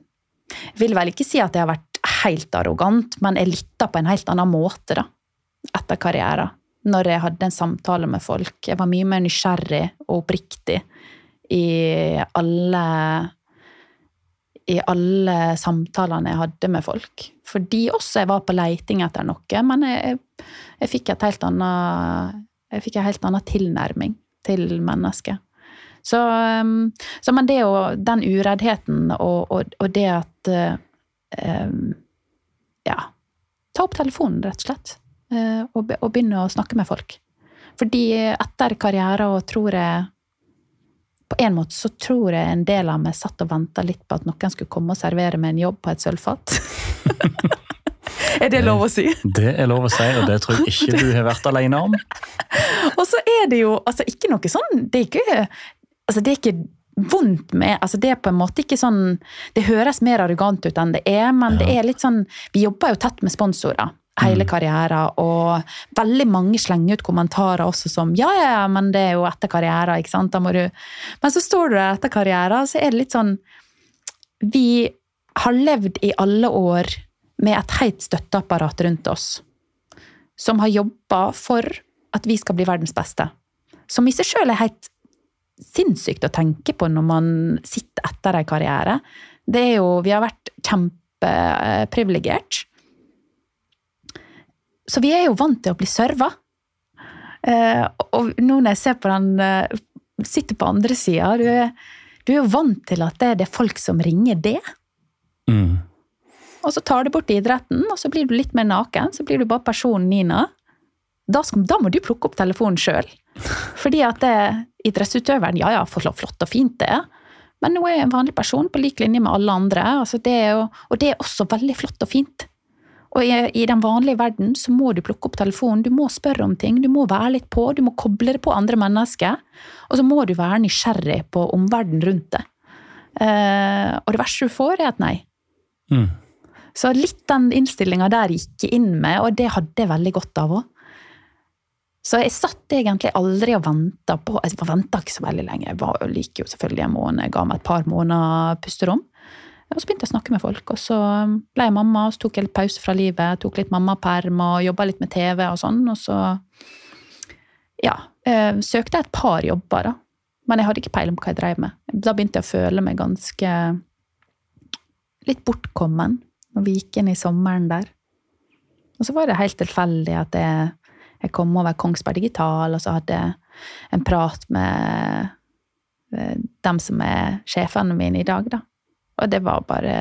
[SPEAKER 2] Vil vel ikke si at jeg har vært helt arrogant, men jeg lytta på en helt annen måte da, etter karrieren når jeg hadde en samtale med folk. Jeg var mye mer nysgjerrig og oppriktig i alle i alle samtalene jeg hadde med folk. Fordi også jeg var på leiting etter noe, men jeg, jeg fikk et helt annet jeg fikk en helt annen tilnærming til mennesket. Så, um, så men det å den ureddheten og, og, og det at um, Ja. Ta opp telefonen, rett og slett. Eh, og, og begynne å snakke med folk. Fordi etter karrieren og tror jeg På en måte så tror jeg en del av meg satt og venta litt på at noen skulle komme og servere meg en jobb på et sølvfat. er det lov å si?
[SPEAKER 1] Det er lov å si, og det tror jeg ikke du har vært alene om.
[SPEAKER 2] og så er det jo altså ikke noe sånn Det er ikke, altså, det er ikke vondt med altså Det er på en måte ikke sånn Det høres mer arrogant ut enn det er, men ja. det er litt sånn Vi jobber jo tett med sponsorer hele mm. karrieren. Og veldig mange slenger ut kommentarer også som ja, ja, ja, men det er jo etter karrieren, ikke sant. Da må du Men så står du der etter karrieren, så er det litt sånn Vi har levd i alle år med et helt støtteapparat rundt oss. Som har jobba for at vi skal bli verdens beste. Som i seg sjøl er helt sinnssykt å tenke på når man sitter etter en karriere. Det er jo Vi har vært kjempeprivilegert så vi er jo vant til å bli serva. Eh, og nå når jeg ser på den eh, Sitter på andre sida, du, du, er jo vant til at det er det folk som ringer det. Mm. Og så tar du bort idretten, og så blir du litt mer naken. Så blir du bare personen Nina. Da, skal, da må du plukke opp telefonen sjøl. Fordi at det, idrettsutøveren, ja ja, flott og fint det, men nå er jeg en vanlig person på lik linje med alle andre. Altså det jo, og det er også veldig flott og fint. Og i, i, den vanlige verden så må du plukke opp telefonen, du må spørre om ting, du må være litt på, du må koble det på andre mennesker. Og så må du være nysgjerrig på omverdenen rundt deg. Eh, og det verste du får, er et nei. Mm. Så litt den innstillinga der gikk jeg inn med, og det hadde jeg veldig godt av òg. Så jeg satt egentlig aldri og venta på Jeg venta ikke så veldig lenge. Jeg var, liker jo selvfølgelig en måned, jeg ga meg et par måneder pusterom. Og så begynte jeg å snakke med folk, og så ble jeg mamma, og så tok jeg litt pause fra livet. Tok litt mammaperm og jobba litt med TV og sånn. Og så ja, øh, søkte jeg et par jobber, da. Men jeg hadde ikke peiling på hva jeg drev med. Da begynte jeg å føle meg ganske litt bortkommen når vi gikk inn i sommeren der. Og så var det helt tilfeldig at jeg, jeg kom over Kongsberg Digital, og så hadde jeg en prat med eh, dem som er sjefene mine i dag, da. Og det var bare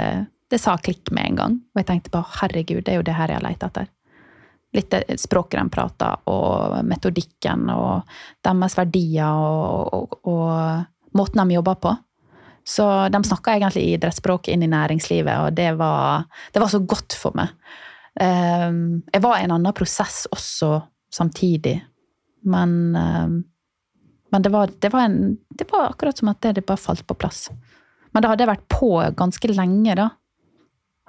[SPEAKER 2] Det sa klikk med en gang. Og jeg tenkte bare herregud, det er jo det her jeg har leita etter. Litt språket de prater, og metodikken, og deres verdier, og, og, og måten de jobber på. Så de snakka egentlig idrettsspråk inn i næringslivet, og det var, det var så godt for meg. Ehm, jeg var i en annen prosess også samtidig, men, ehm, men det, var, det, var en, det var akkurat som at det bare falt på plass. Men da hadde jeg vært på ganske lenge, da.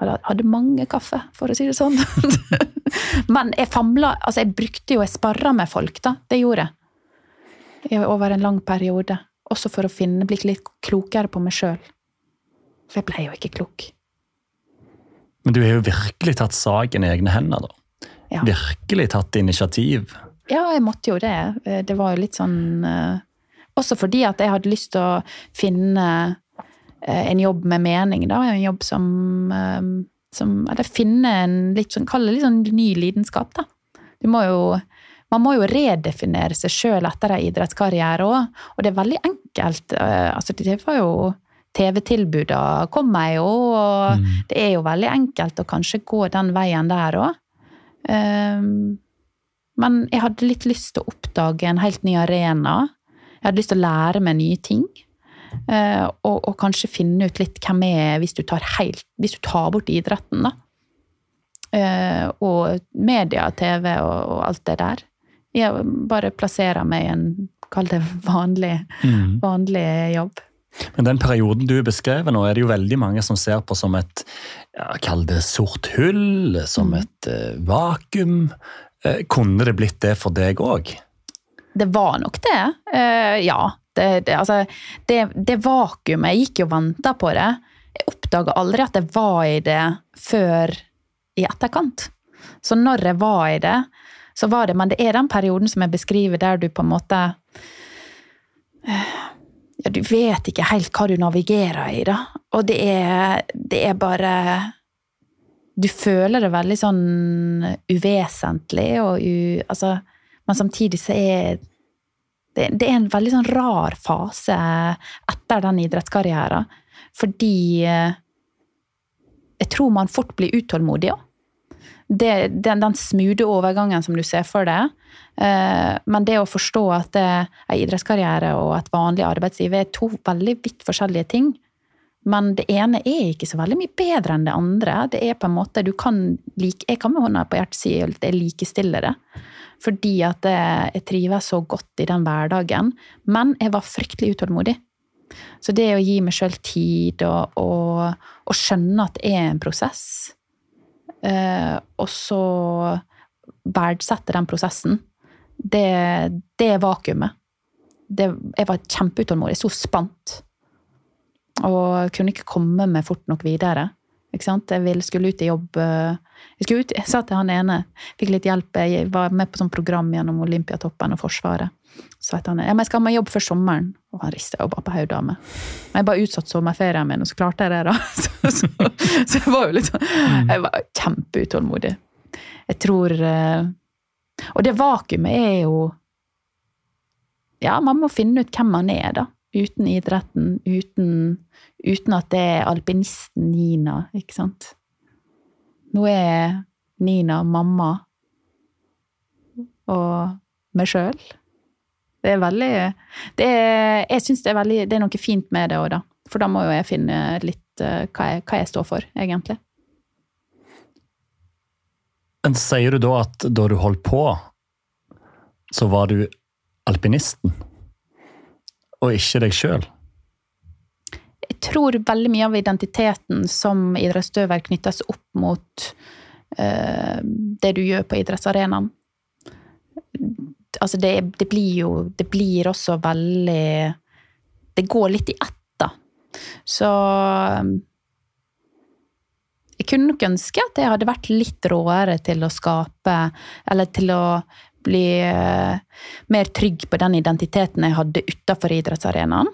[SPEAKER 2] Jeg hadde mange kaffe, for å si det sånn. Men jeg famla Altså, jeg brukte jo Jeg sparra med folk, da. Det gjorde jeg. Over en lang periode. Også for å finne, bli litt klokere på meg sjøl. For jeg ble jo ikke klok.
[SPEAKER 1] Men du har jo virkelig tatt saken i egne hender, da. Ja. Virkelig tatt initiativ.
[SPEAKER 2] Ja, jeg måtte jo det. Det var jo litt sånn uh, Også fordi at jeg hadde lyst til å finne Eh, en jobb med mening, da. En jobb som, eh, som Eller finne en litt sånn, kall det litt sånn ny lidenskap, da. Du må jo man må jo redefinere seg sjøl etter en idrettskarriere òg, og det er veldig enkelt. Eh, altså, det var jo TV-tilbudene kommer jo, og mm. det er jo veldig enkelt å kanskje gå den veien der òg. Um, men jeg hadde litt lyst til å oppdage en helt ny arena. Jeg hadde lyst til å lære meg nye ting. Eh, og, og, kanskje finne ut litt hvem er hvis du tar, helt, hvis du tar bort idretten, da. Eh, og media, TV og, og alt det der. Jeg bare plasserer meg i en, kall det vanlig,
[SPEAKER 1] Mm.
[SPEAKER 2] vanlig jobb.
[SPEAKER 1] Men den perioden du beskrev nå, er det jo veldig mange som ser på som et ja, Kall det sort hull, som
[SPEAKER 2] Mm.
[SPEAKER 1] et uh, vakuum. Eh, kunne det blitt det for deg òg?
[SPEAKER 2] Det var nok det. Eh, ja. Det, det, altså, det, det vakuumet Jeg gikk jo og venta på det. Jeg oppdaga aldri at jeg var i det før i etterkant. Så når jeg var i det, så var det Men det er den perioden som jeg beskriver, der du på en måte ja, Du vet ikke helt hva du navigerer i, da. Og det er, det er bare Du føler det veldig sånn uvesentlig og u... Altså, men samtidig så er det, det er en veldig sånn rar fase etter den idrettskarrieren. Fordi eh, jeg tror man fort blir utålmodig òg. Den, den smoothe overgangen som du ser for deg. Eh, Men det å forstå at en idrettskarriere og et vanlig arbeidsliv er to veldig vidt forskjellige ting. Men det ene er ikke så veldig mye bedre enn det andre. Det er på en måte, du kan like, Jeg kan med hånda på hjertet si at jeg likestiller det. Fordi at jeg trives så godt i den hverdagen. Men jeg var fryktelig utålmodig. Så det å gi meg sjøl tid og, og, og skjønne at det er en prosess, eh, og så verdsette den prosessen, det, det er vakuumet. Det, jeg var kjempeutålmodig. Sto spant. Og kunne ikke komme meg fort nok videre. Jeg ville, skulle ut i jobb. eh, Jeg, skulle ut, jeg sa til han ene, fikk litt hjelp, jeg var med på sånn program gjennom Olympiatoppen og Forsvaret. Så vet han ja, men jeg skal ha meg jobb før sommeren. Og han rista jo bare på hodet av meg. Men jeg bare utsatt sommerferien min, og så klarte jeg det, da. Så, så, så jeg var jo litt sånn Jeg var kjempeutålmodig. Jeg tror eh, Og det vakuumet er jo Ja, man må finne ut hvem man er, da. Uten idretten, uten, uten at det er alpinisten Nina, ikke sant. Nå er Nina mamma og meg sjøl. Det er veldig det er, Jeg syns det er veldig Det er noe fint med det òg, da. For da må jo jeg finne litt uh, hva jeg, hva jeg står for, egentlig.
[SPEAKER 1] Men sier du da at da du holdt på, så var du alpinisten, og ikke deg sjøl?
[SPEAKER 2] Tror veldig mye av identiteten som idrettsutøver knyttes opp mot uh, det du gjør på idrettsarenaen. Altså det, det blir jo Det blir også veldig Det går litt i ett, da. Så jeg kunne nok ønske at jeg hadde vært litt råere til å skape, eller til å bli eh, mer trygg på den identiteten jeg hadde utafor idrettsarenaen.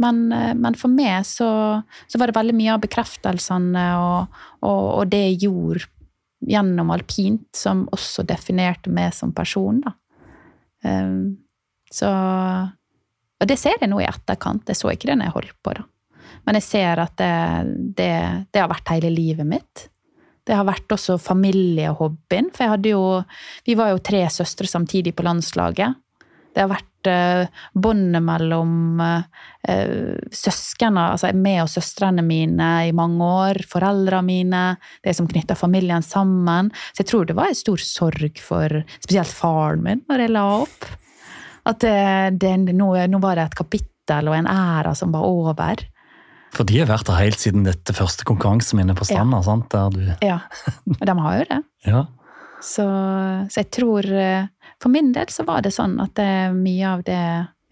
[SPEAKER 2] Men, eh, men for meg så, så var det veldig mye av bekreftelsene og, og, og det jeg gjorde gjennom alpint, som også definerte meg som person, da. Um, så Og det ser jeg nå i etterkant. Jeg så ikke det når jeg holdt på, da. Men jeg ser at det, det, det har vært hele livet mitt. Det har vært også familiehobbyen, for jeg hadde jo Vi var jo tre søstre samtidig på landslaget. Det har vært eh, båndet mellom eh, søskene, altså meg og søstrene mine i mange år, foreldrene mine, det som knytta familien sammen. Så jeg tror det var en stor sorg for spesielt faren min når jeg la opp. At det, det, nå, nå var det et kapittel og en æra som var over.
[SPEAKER 1] For de har vært der helt siden dette første konkurranseminnet på Stranda, sant? Der du
[SPEAKER 2] Ja, og de har jo det.
[SPEAKER 1] Ja.
[SPEAKER 2] Så, så jeg tror eh, For min del så var det sånn at det, mye av det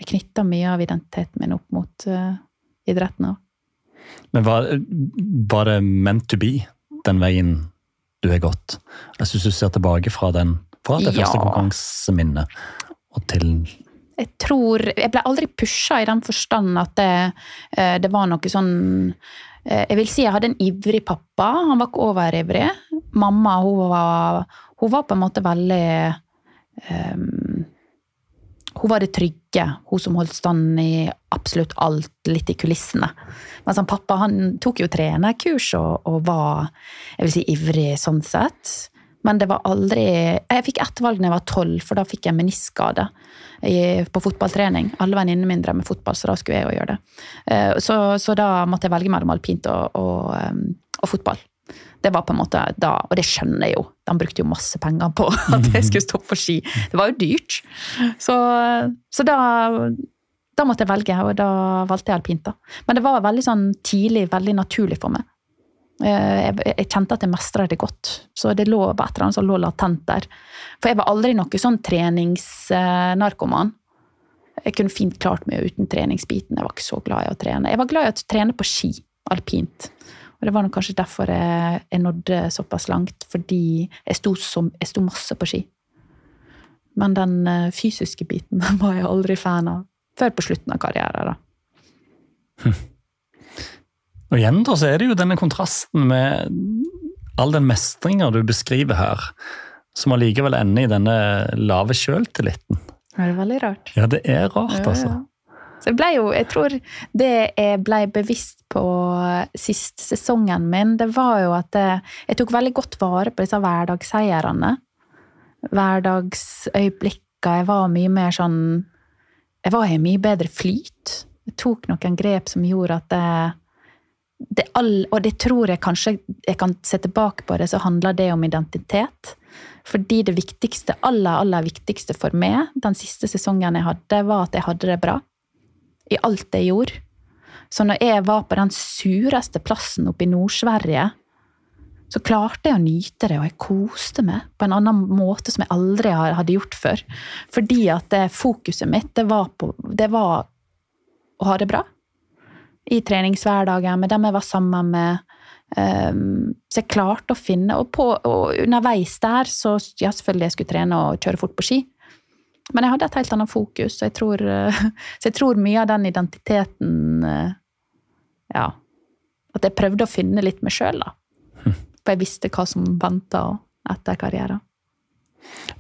[SPEAKER 2] Jeg knytta mye av identiteten min opp mot uh, idretten òg.
[SPEAKER 1] Men var, var det meant to be, den veien du har gått? Jeg syns du ser tilbake fra, den, fra det
[SPEAKER 2] Ja.
[SPEAKER 1] første konkurranseminnet og til
[SPEAKER 2] Jeg tror Jeg ble aldri pusha i den forstand at det, eh, det var noe sånn eh, Jeg vil si jeg hadde en ivrig pappa. Han var ikke overivrig. Mamma hun var, hun var på en måte veldig um, Hun var det trygge. Hun som holdt stand i absolutt alt, litt i kulissene. Mens han pappa han tok jo trenerkurs og, og var jeg vil si, ivrig sånn sett. Men det var aldri Jeg fikk ett valg da jeg var tolv, for da fikk jeg meniskskade på fotballtrening. Alle venninnene mine drev med fotball, så da skulle jeg jo gjøre det. Eh, Så, så da måtte jeg velge mellom alpint og, og, og fotball. Det var på en måte da, Og det skjønner jeg jo. De brukte jo masse penger på at jeg skulle stå på ski. Det var jo dyrt. Så, så da, da måtte jeg velge, og da valgte jeg alpint. da. Men det var veldig sånn tidlig veldig naturlig for meg. Eh, jeg, jeg kjente at jeg mestra det godt, så det lå på et eller annet som lå latent der. For jeg var aldri noe sånn treningsnarkoman. Jeg kunne fint klart meg uten treningsbiten. Jeg var ikke så glad i å trene. Jeg var glad i å trene på ski, alpint. Og det var nok kanskje derfor jeg, jeg nådde såpass langt, fordi jeg sto, som, jeg sto masse på ski. Men den eh, fysiske biten var jeg aldri fan av før på slutten av karrieren. da.
[SPEAKER 1] Og igjen da, så er det jo denne kontrasten med all den mestringa du beskriver her, som allikevel ender i denne lave sjøltilliten.
[SPEAKER 2] Det er veldig rart.
[SPEAKER 1] Ja, det er rart, altså.
[SPEAKER 2] Ja,
[SPEAKER 1] altså.
[SPEAKER 2] ja. Så jeg ble jo, jeg tror det jeg ble bevisst på siste sesongen min, det var jo at jeg, jeg tok veldig godt vare på disse hverdagsseierne. Hverdagsøyeblikka. Jeg var mye mer sånn Jeg var i en mye bedre flyt. Jeg tok noen grep som gjorde at det, det all, Og det tror jeg kanskje jeg kan se tilbake på det, så handler det om identitet. Fordi det viktigste, aller, aller viktigste for meg den siste sesongen jeg hadde, var at jeg hadde det bra i alt jeg gjorde. Så når jeg var på den sureste plassen oppe i Nord-Sverige, så klarte jeg å nyte det, og jeg koste meg på en annen måte som jeg aldri hadde gjort før. Fordi at det, fokuset mitt, det var, på, det var å ha det bra. I treningshverdagen, med dem jeg var sammen med. Um, så jeg klarte å finne Og, på, og underveis der, så ja, selvfølgelig jeg skulle trene og kjøre fort på ski. Men jeg hadde et helt annet fokus, så jeg tror, eh, så jeg tror mye av den identiteten eh, Ja. At jeg prøvde å finne litt meg sjøl, da. For jeg visste hva som venta etter karrieren.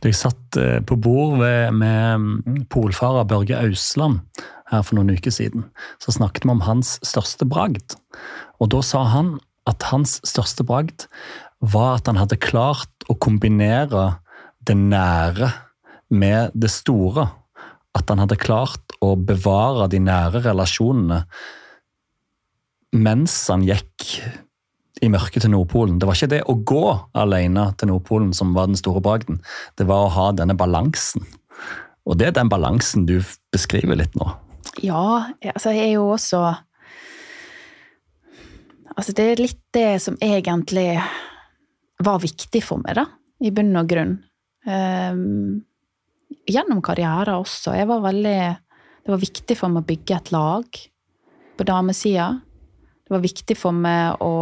[SPEAKER 1] Jeg satt eh, på bord ved, med mm, polfarer Børge Ausland her for noen uker siden. Så snakket vi om hans største bragd. Og da sa han at hans største bragd var at han hadde klart å kombinere det nære med det store. At han hadde klart å bevare de nære relasjonene mens han gikk i mørket til Nordpolen. Det var ikke det å gå alene til Nordpolen som var den store bragden. Det var å ha denne balansen. Og det er den balansen du beskriver litt nå.
[SPEAKER 2] Ja, altså jeg er jo også Altså det er litt det som egentlig var viktig for meg, da. I bunn og grunn. Um, gjennom karrieren også. Jeg var veldig Det var viktig for meg å bygge et lag på damesida. Det var viktig for meg å,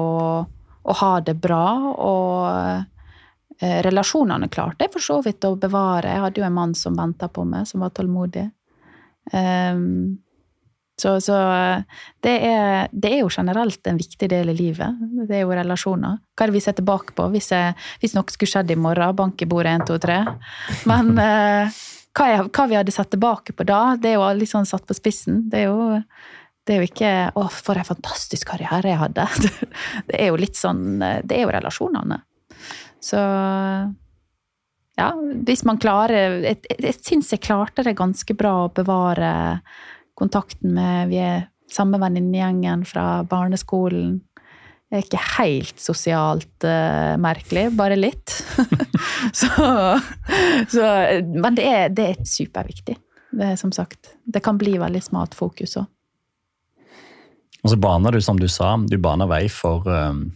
[SPEAKER 2] å ha det bra, og eh, relasjonene klarte jeg for så vidt å bevare. Jeg hadde jo en mann som venta på meg, som var tålmodig. Um, så, så det, er, det er jo generelt en viktig del i livet. Det er jo relasjoner. Hva er det vi ser tilbake på hvis, jeg, hvis noe skulle skjedd i morgen? Bank i bordet, én, to, tre. Men eh, hva, jeg, hva vi hadde sett tilbake på da, det er jo litt sånn satt på spissen. Det er jo, det er jo ikke 'Å, for en fantastisk karriere jeg hadde'. Det er jo litt sånn Det er jo relasjonene. Så ja, hvis man klarer jeg, jeg syns jeg klarte det ganske bra å bevare kontakten med Vi er samme venninnegjengen fra barneskolen. Jeg er ikke helt sosialt uh, merkelig, bare litt. så, så, men det er, det er superviktig. Det er som sagt. Det kan bli veldig smart fokus òg.
[SPEAKER 1] Og så baner du, som du sa, du baner vei for um,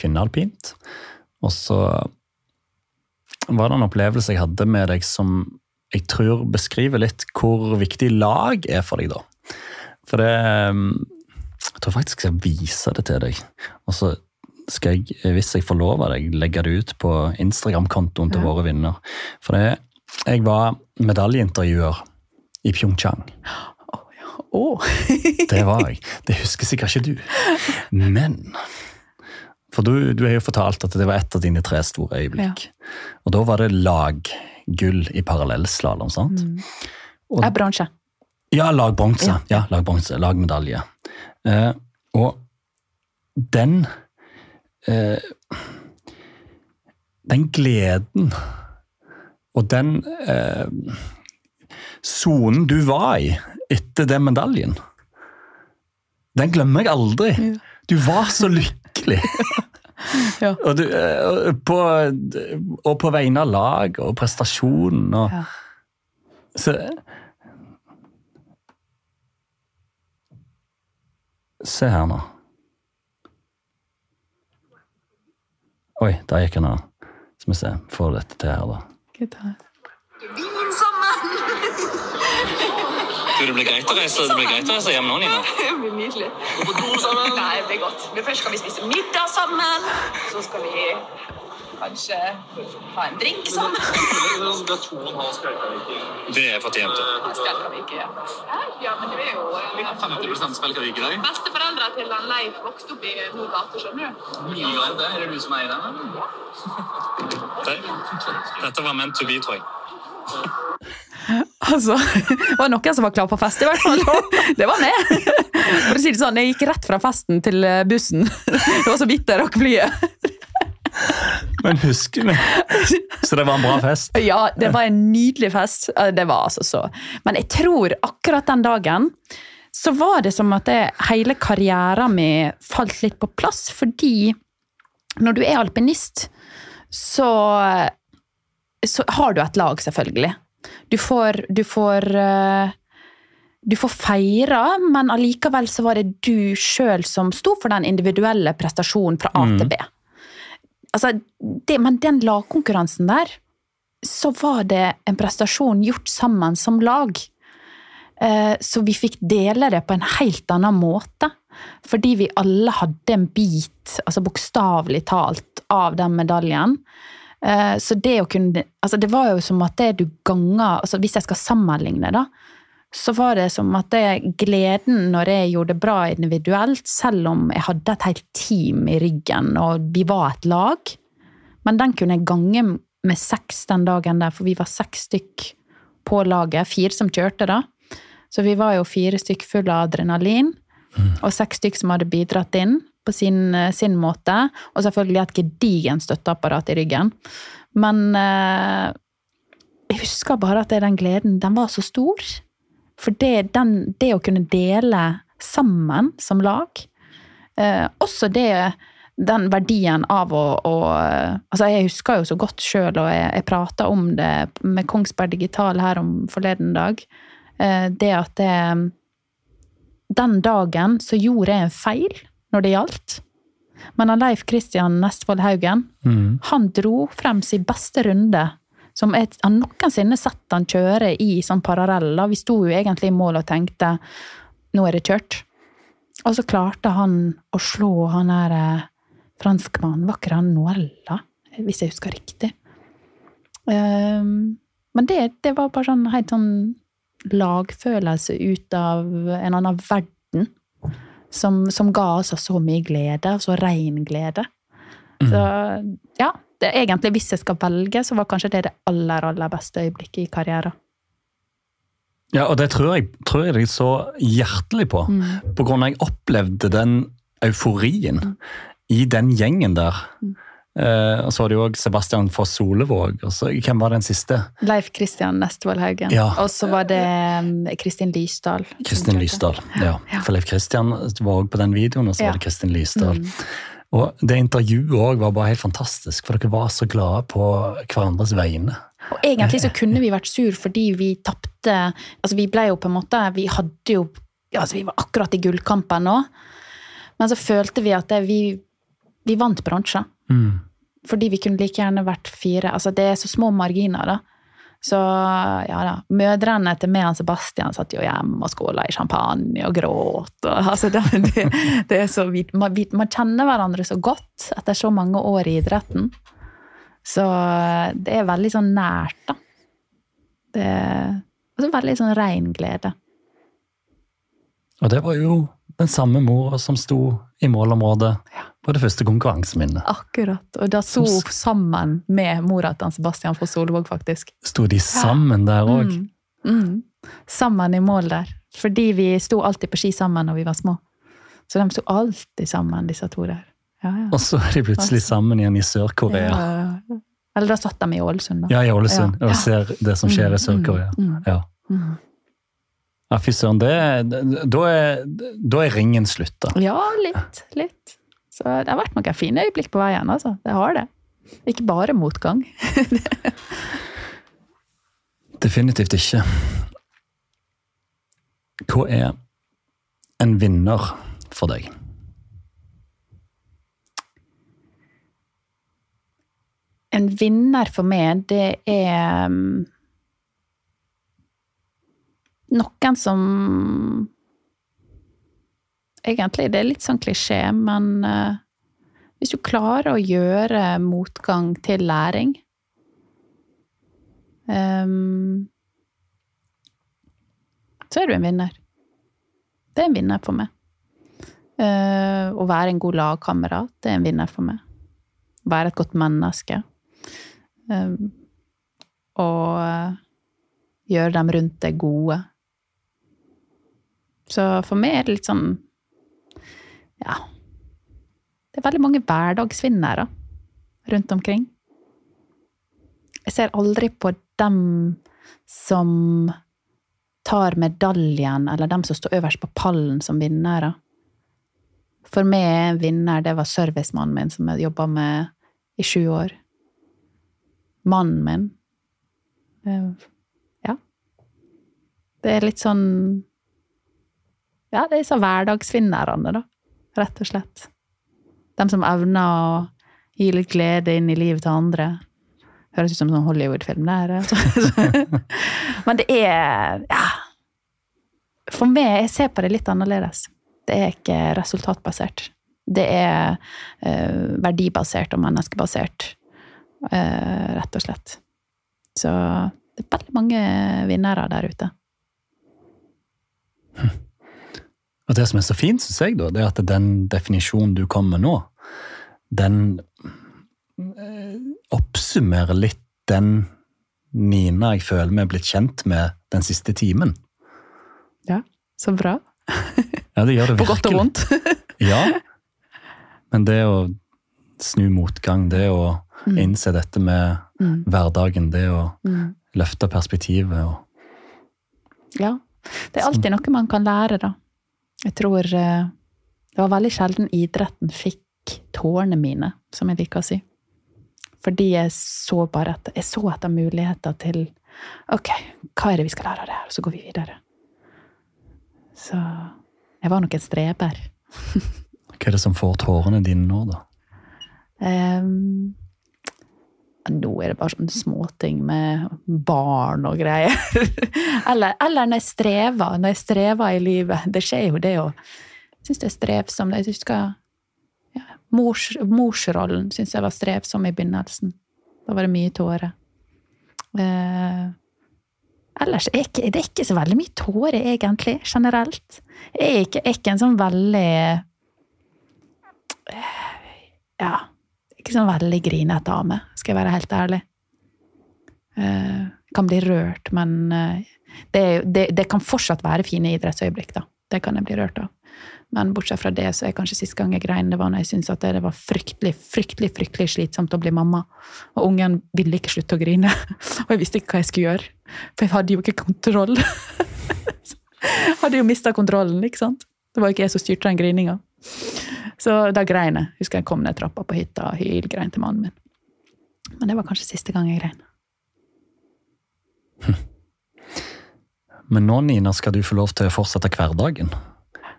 [SPEAKER 1] kvinnealpint. Og så var det en opplevelse jeg hadde med deg som jeg tror beskriver litt hvor viktig lag er for deg, da. For det Jeg tror faktisk jeg skal vise det til deg. Og så skal jeg, hvis jeg får lov av deg, legge det ut på Instagram-kontoen til
[SPEAKER 2] Ja.
[SPEAKER 1] våre vinner. For det, jeg var medaljeintervjuer i Pyeongchang.
[SPEAKER 2] Oh.
[SPEAKER 1] Det var jeg. Det husker sikkert ikke du. Men For du, du har jo fortalt at det var et av dine tre store øyeblikk. Og da var det laggull i parallellslalåm, Mm. Og-
[SPEAKER 2] Det er bransje.
[SPEAKER 1] Ja, lagbronse.
[SPEAKER 2] Ja.
[SPEAKER 1] Ja, lag, lag medalje. Eh, og den eh, Den gleden og den eh, du var i etter den medaljen, den glemmer jeg aldri. Du var så lykkelig.
[SPEAKER 2] Ja.
[SPEAKER 1] Og, du, eh, på, og på vegne av lag og prestasjonen Og,
[SPEAKER 2] Ja.
[SPEAKER 1] Så Se her nå. Oi, der gikk han av. Skal vi se, får dette til her, da.
[SPEAKER 3] Gitar.
[SPEAKER 4] Du, det blir greit å reise, det blir greit å reise hjem nå, Nina.
[SPEAKER 3] Det blir nydelig. Nei, det blir godt. Men først skal vi spise middag sammen. Så skal vi kanskje ha en drink sammen.
[SPEAKER 4] Det er fortjent.
[SPEAKER 3] Spjelkavik, ja. Ja, men det er jo eh,
[SPEAKER 4] 50 spillkarriere.
[SPEAKER 3] Besteforeldra til han Leif vokste opp i Mo gate, skjønner du.
[SPEAKER 4] Mye greier det. Er det du som eier den? Dette var meant to be, tror jeg.
[SPEAKER 2] Altså, det var noen som var klar på fest, i hvert fall. Det var meg. For å si det sånn, jeg gikk rett fra festen til eh, bussen. Det var så vidt jeg rakk flyet.
[SPEAKER 1] Men husker vi Så det var en bra fest?
[SPEAKER 2] Ja, det var en nydelig fest. Det var altså så. Men jeg tror akkurat den dagen så var det som at det, hele karrieren min falt litt på plass, fordi når du er alpinist, så, så har du et lag, selvfølgelig. Du får, du får eh, du får feire, men allikevel så var det du sjøl som sto for den individuelle prestasjonen fra A til B. Altså, det, men den lagkonkurransen der, så var det en prestasjon gjort sammen som lag. Eh, Så vi fikk dele det på en helt annen måte. Fordi vi alle hadde en bit, altså bokstavelig talt, av den medaljen. Eh, Så det å kunne Altså, det var jo som at det du ganger altså Hvis jeg skal sammenligne, da, så var det som at det gleden når jeg gjorde det bra individuelt, selv om jeg hadde et helt team i ryggen og vi var et lag, men den kunne jeg gange med seks den dagen der, for vi var seks stykk på laget, fire som kjørte da. Så vi var jo fire stykk fulle av adrenalin, og seks stykker som hadde bidratt inn på sin, sin måte, og selvfølgelig et gedigent støtteapparat i ryggen. Men eh, jeg husker bare at den gleden, den var så stor. For det, den, det å kunne dele sammen som lag, eh, også det den verdien av å, å altså Jeg husker jo så godt sjøl, og jeg, jeg prata om det med Kongsberg Digital her om forleden dag. eh, Det at det Den dagen så gjorde jeg en feil når det gjaldt. Men han Leif Kristian Nestvold Haugen,
[SPEAKER 1] Mm.
[SPEAKER 2] han dro frem sin beste runde som jeg har noensinne sett han kjøre i sånn paralleller. Vi sto jo egentlig i mål og tenkte nå er det kjørt. Og så klarte han å slå han der eh, franskmannen, var ikke det han Noella, hvis jeg husker riktig. Um, men det, det var bare sånn helt sånn lagfølelse ut av en annen verden. Som, som ga oss så mye glede, så ren glede. Så ja, det er egentlig hvis jeg skal velge, så var kanskje det det aller, aller beste øyeblikket i karrieren.
[SPEAKER 1] Ja, og det tror jeg, tror jeg deg så hjertelig på. På grunn av at jeg opplevde den euforien i den gjengen der. Eh, og så var det jo òg Sebastian Foss Solevåg. Og så, hvem var den siste?
[SPEAKER 2] Leif Kristian Nestvold Haugen.
[SPEAKER 1] Ja.
[SPEAKER 2] Og så var det um, Kristin Lysdal.
[SPEAKER 1] Kristin. Lysdal. Ja.
[SPEAKER 2] Ja.
[SPEAKER 1] For Leif Kristian var òg på den videoen, og så
[SPEAKER 2] Ja.
[SPEAKER 1] var det Kristin Lysdal. Og det intervjuet òg var bare helt fantastisk, for dere var så glade på hverandres vegne.
[SPEAKER 2] Og egentlig så kunne vi vært sur fordi vi tapte Altså vi ble jo på en måte Vi hadde jo Altså vi var akkurat i gullkampen nå. Men så følte vi at det, vi, vi vant bronse.
[SPEAKER 1] Mm.
[SPEAKER 2] Fordi vi kunne like gjerne vært fire. Altså det er så små marginer, da. Så ja da. Mødrene til meg og Sebastian satt jo hjemme og skåla i champagne og gråt. Og, altså det, det, det er så, vidt. man, man kjenner hverandre så godt etter så mange år i idretten. Så det er veldig sånn nært, da. Det er veldig sånn rein glede.
[SPEAKER 1] Og det var jo den samme mora som sto i målområdet på det første konkurranseminnet.
[SPEAKER 2] Akkurat. Og da sto hun sammen med mora til Sebastian fra Solvåg, faktisk.
[SPEAKER 1] Sto de sammen der òg?
[SPEAKER 2] Mm. Mm. Sammen i mål der. Fordi vi sto alltid på ski sammen når vi var små. Så de sto alltid sammen, disse to der. Ja, ja.
[SPEAKER 1] Og så er de plutselig sammen igjen i Sør-Korea.
[SPEAKER 2] Ja. Eller da satt de i Ålesund, da.
[SPEAKER 1] Ja, i Ålesund, og ser det som skjer i Sør-Korea.
[SPEAKER 2] Mm, mm,
[SPEAKER 1] Ja.
[SPEAKER 2] mm.
[SPEAKER 1] Ja, fy søren. Da er, ringen slutta.
[SPEAKER 2] Ja, litt. Litt. Så det har vært noen fine øyeblikk på veien, altså. Det har det. Ikke bare motgang.
[SPEAKER 1] Definitivt ikke. Hva er en vinner for deg?
[SPEAKER 2] En vinner for meg, det er mm, noen som Egentlig, det er litt sånn klisjé, men uh, hvis du klarer å gjøre motgang til læring um, Så er du en vinner. Det er en vinner for meg. Uh, å være en god lagkamerat, det er en vinner for meg. Være et godt menneske. Um, og eh, gjøre dem rundt deg gode. Så for meg er det litt sånn Ja. Det er veldig mange hverdagsvinnere rundt omkring. Jeg ser aldri på dem som tar medaljen, eller dem som står øverst på pallen som vinnere. For meg er en vinner, det var servicemannen min som jeg jobba med i sju år. Mannen min. Eh, Ja. Det er litt sånn Ja, det er disse hverdagsvinnerne, da. Rett og slett. De som evner å gi litt glede inn i livet til andre. Høres ut som en sånn Hollywood-film der. altså. Men det er Ja. For meg, jeg ser på det litt annerledes. Det er ikke resultatbasert. Det er uh, verdibasert og menneskebasert, uh, rett og slett. Så det er veldig mange vinnere der ute.
[SPEAKER 1] Og det som er så fint, syns jeg, da, det er at den definisjonen du kom med nå, den eh, oppsummerer litt den Nina jeg føler vi er blitt kjent med den siste timen.
[SPEAKER 2] Ja, så bra.
[SPEAKER 1] Ja, det gjør det virkelig.
[SPEAKER 2] På godt og vondt.
[SPEAKER 1] Ja. Men det å snu motgang, det å
[SPEAKER 2] Mm.
[SPEAKER 1] innse dette med
[SPEAKER 2] Mm.
[SPEAKER 1] hverdagen, det å
[SPEAKER 2] Mm.
[SPEAKER 1] løfte perspektivet og
[SPEAKER 2] Ja. Det er alltid noe man kan lære, da. Jeg tror eh, det var veldig sjelden idretten fikk tårene mine, som jeg liker å si. Fordi jeg så bare etter, jeg så etter muligheter til Ok, hva er det vi skal lære av det her? Og så går vi videre. Så jeg var nok en streber.
[SPEAKER 1] Hva er det som får tårene dine nå, da?
[SPEAKER 2] Ehm, nå er det bare sånne småting med barn og greier. eller, eller når jeg strever. Når jeg strever i livet. Det skjer jo det òg. Jeg syns det er strevsomt. Jeg husker ja, mors, morsrollen syns jeg var strevsom i begynnelsen. Da var det mye tårer. Eh, ellers er det er ikke så veldig mye tårer, egentlig, generelt. Jeg er ikke, er ikke en sånn veldig ja, ikke sånn veldig grinete av meg, skal jeg være helt ærlig. Uh, kan bli rørt, men uh, det, det, det kan fortsatt være fine idrettsøyeblikk, da. Det kan jeg bli rørt av. Men bortsett fra det, så er kanskje siste gang jeg grein, det var når jeg syntes at det var fryktelig, fryktelig, fryktelig slitsomt å bli mamma. Og ungen ville ikke slutte å grine. Og jeg visste ikke hva jeg skulle gjøre. For jeg hadde jo ikke kontroll. Hadde jo mista kontrollen, ikke sant. Det var jo ikke jeg som styrte den grininga. Så da grein jeg. Husker jeg kom ned trappa på hytta og hylgrein til mannen min. Men det var kanskje siste gang jeg grein.
[SPEAKER 1] Men nå, Nina, skal du få lov til å fortsette hverdagen.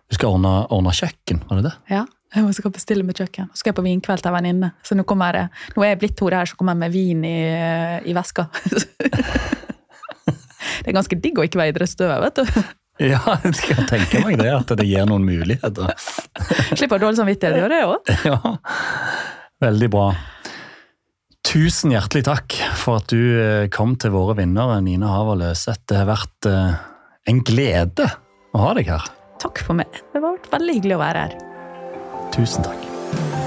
[SPEAKER 1] Du skal ordne, ordne kjøkken, var det det?
[SPEAKER 2] Ja, jeg skal bestille med kjøkken. Så skal jeg på vinkveld til en venninne. Så nå, kommer jeg, nå er jeg blitt hore her, så kommer jeg med vin i, i veska. det er ganske digg å ikke være idrettsutøver, vet du.
[SPEAKER 1] Ja, jeg skal tenke meg det, at det gir noen muligheter.
[SPEAKER 2] Slipper dårlig samvittighet, gjør det òg.
[SPEAKER 1] Ja, veldig bra. Tusen hjertelig takk for at du eh, kom til våre vinnere, Nina Haver Løseth. Det har vært eh, en glede å ha deg her.
[SPEAKER 2] Takk for meg. Det har vært veldig hyggelig å være her.
[SPEAKER 1] Tusen takk.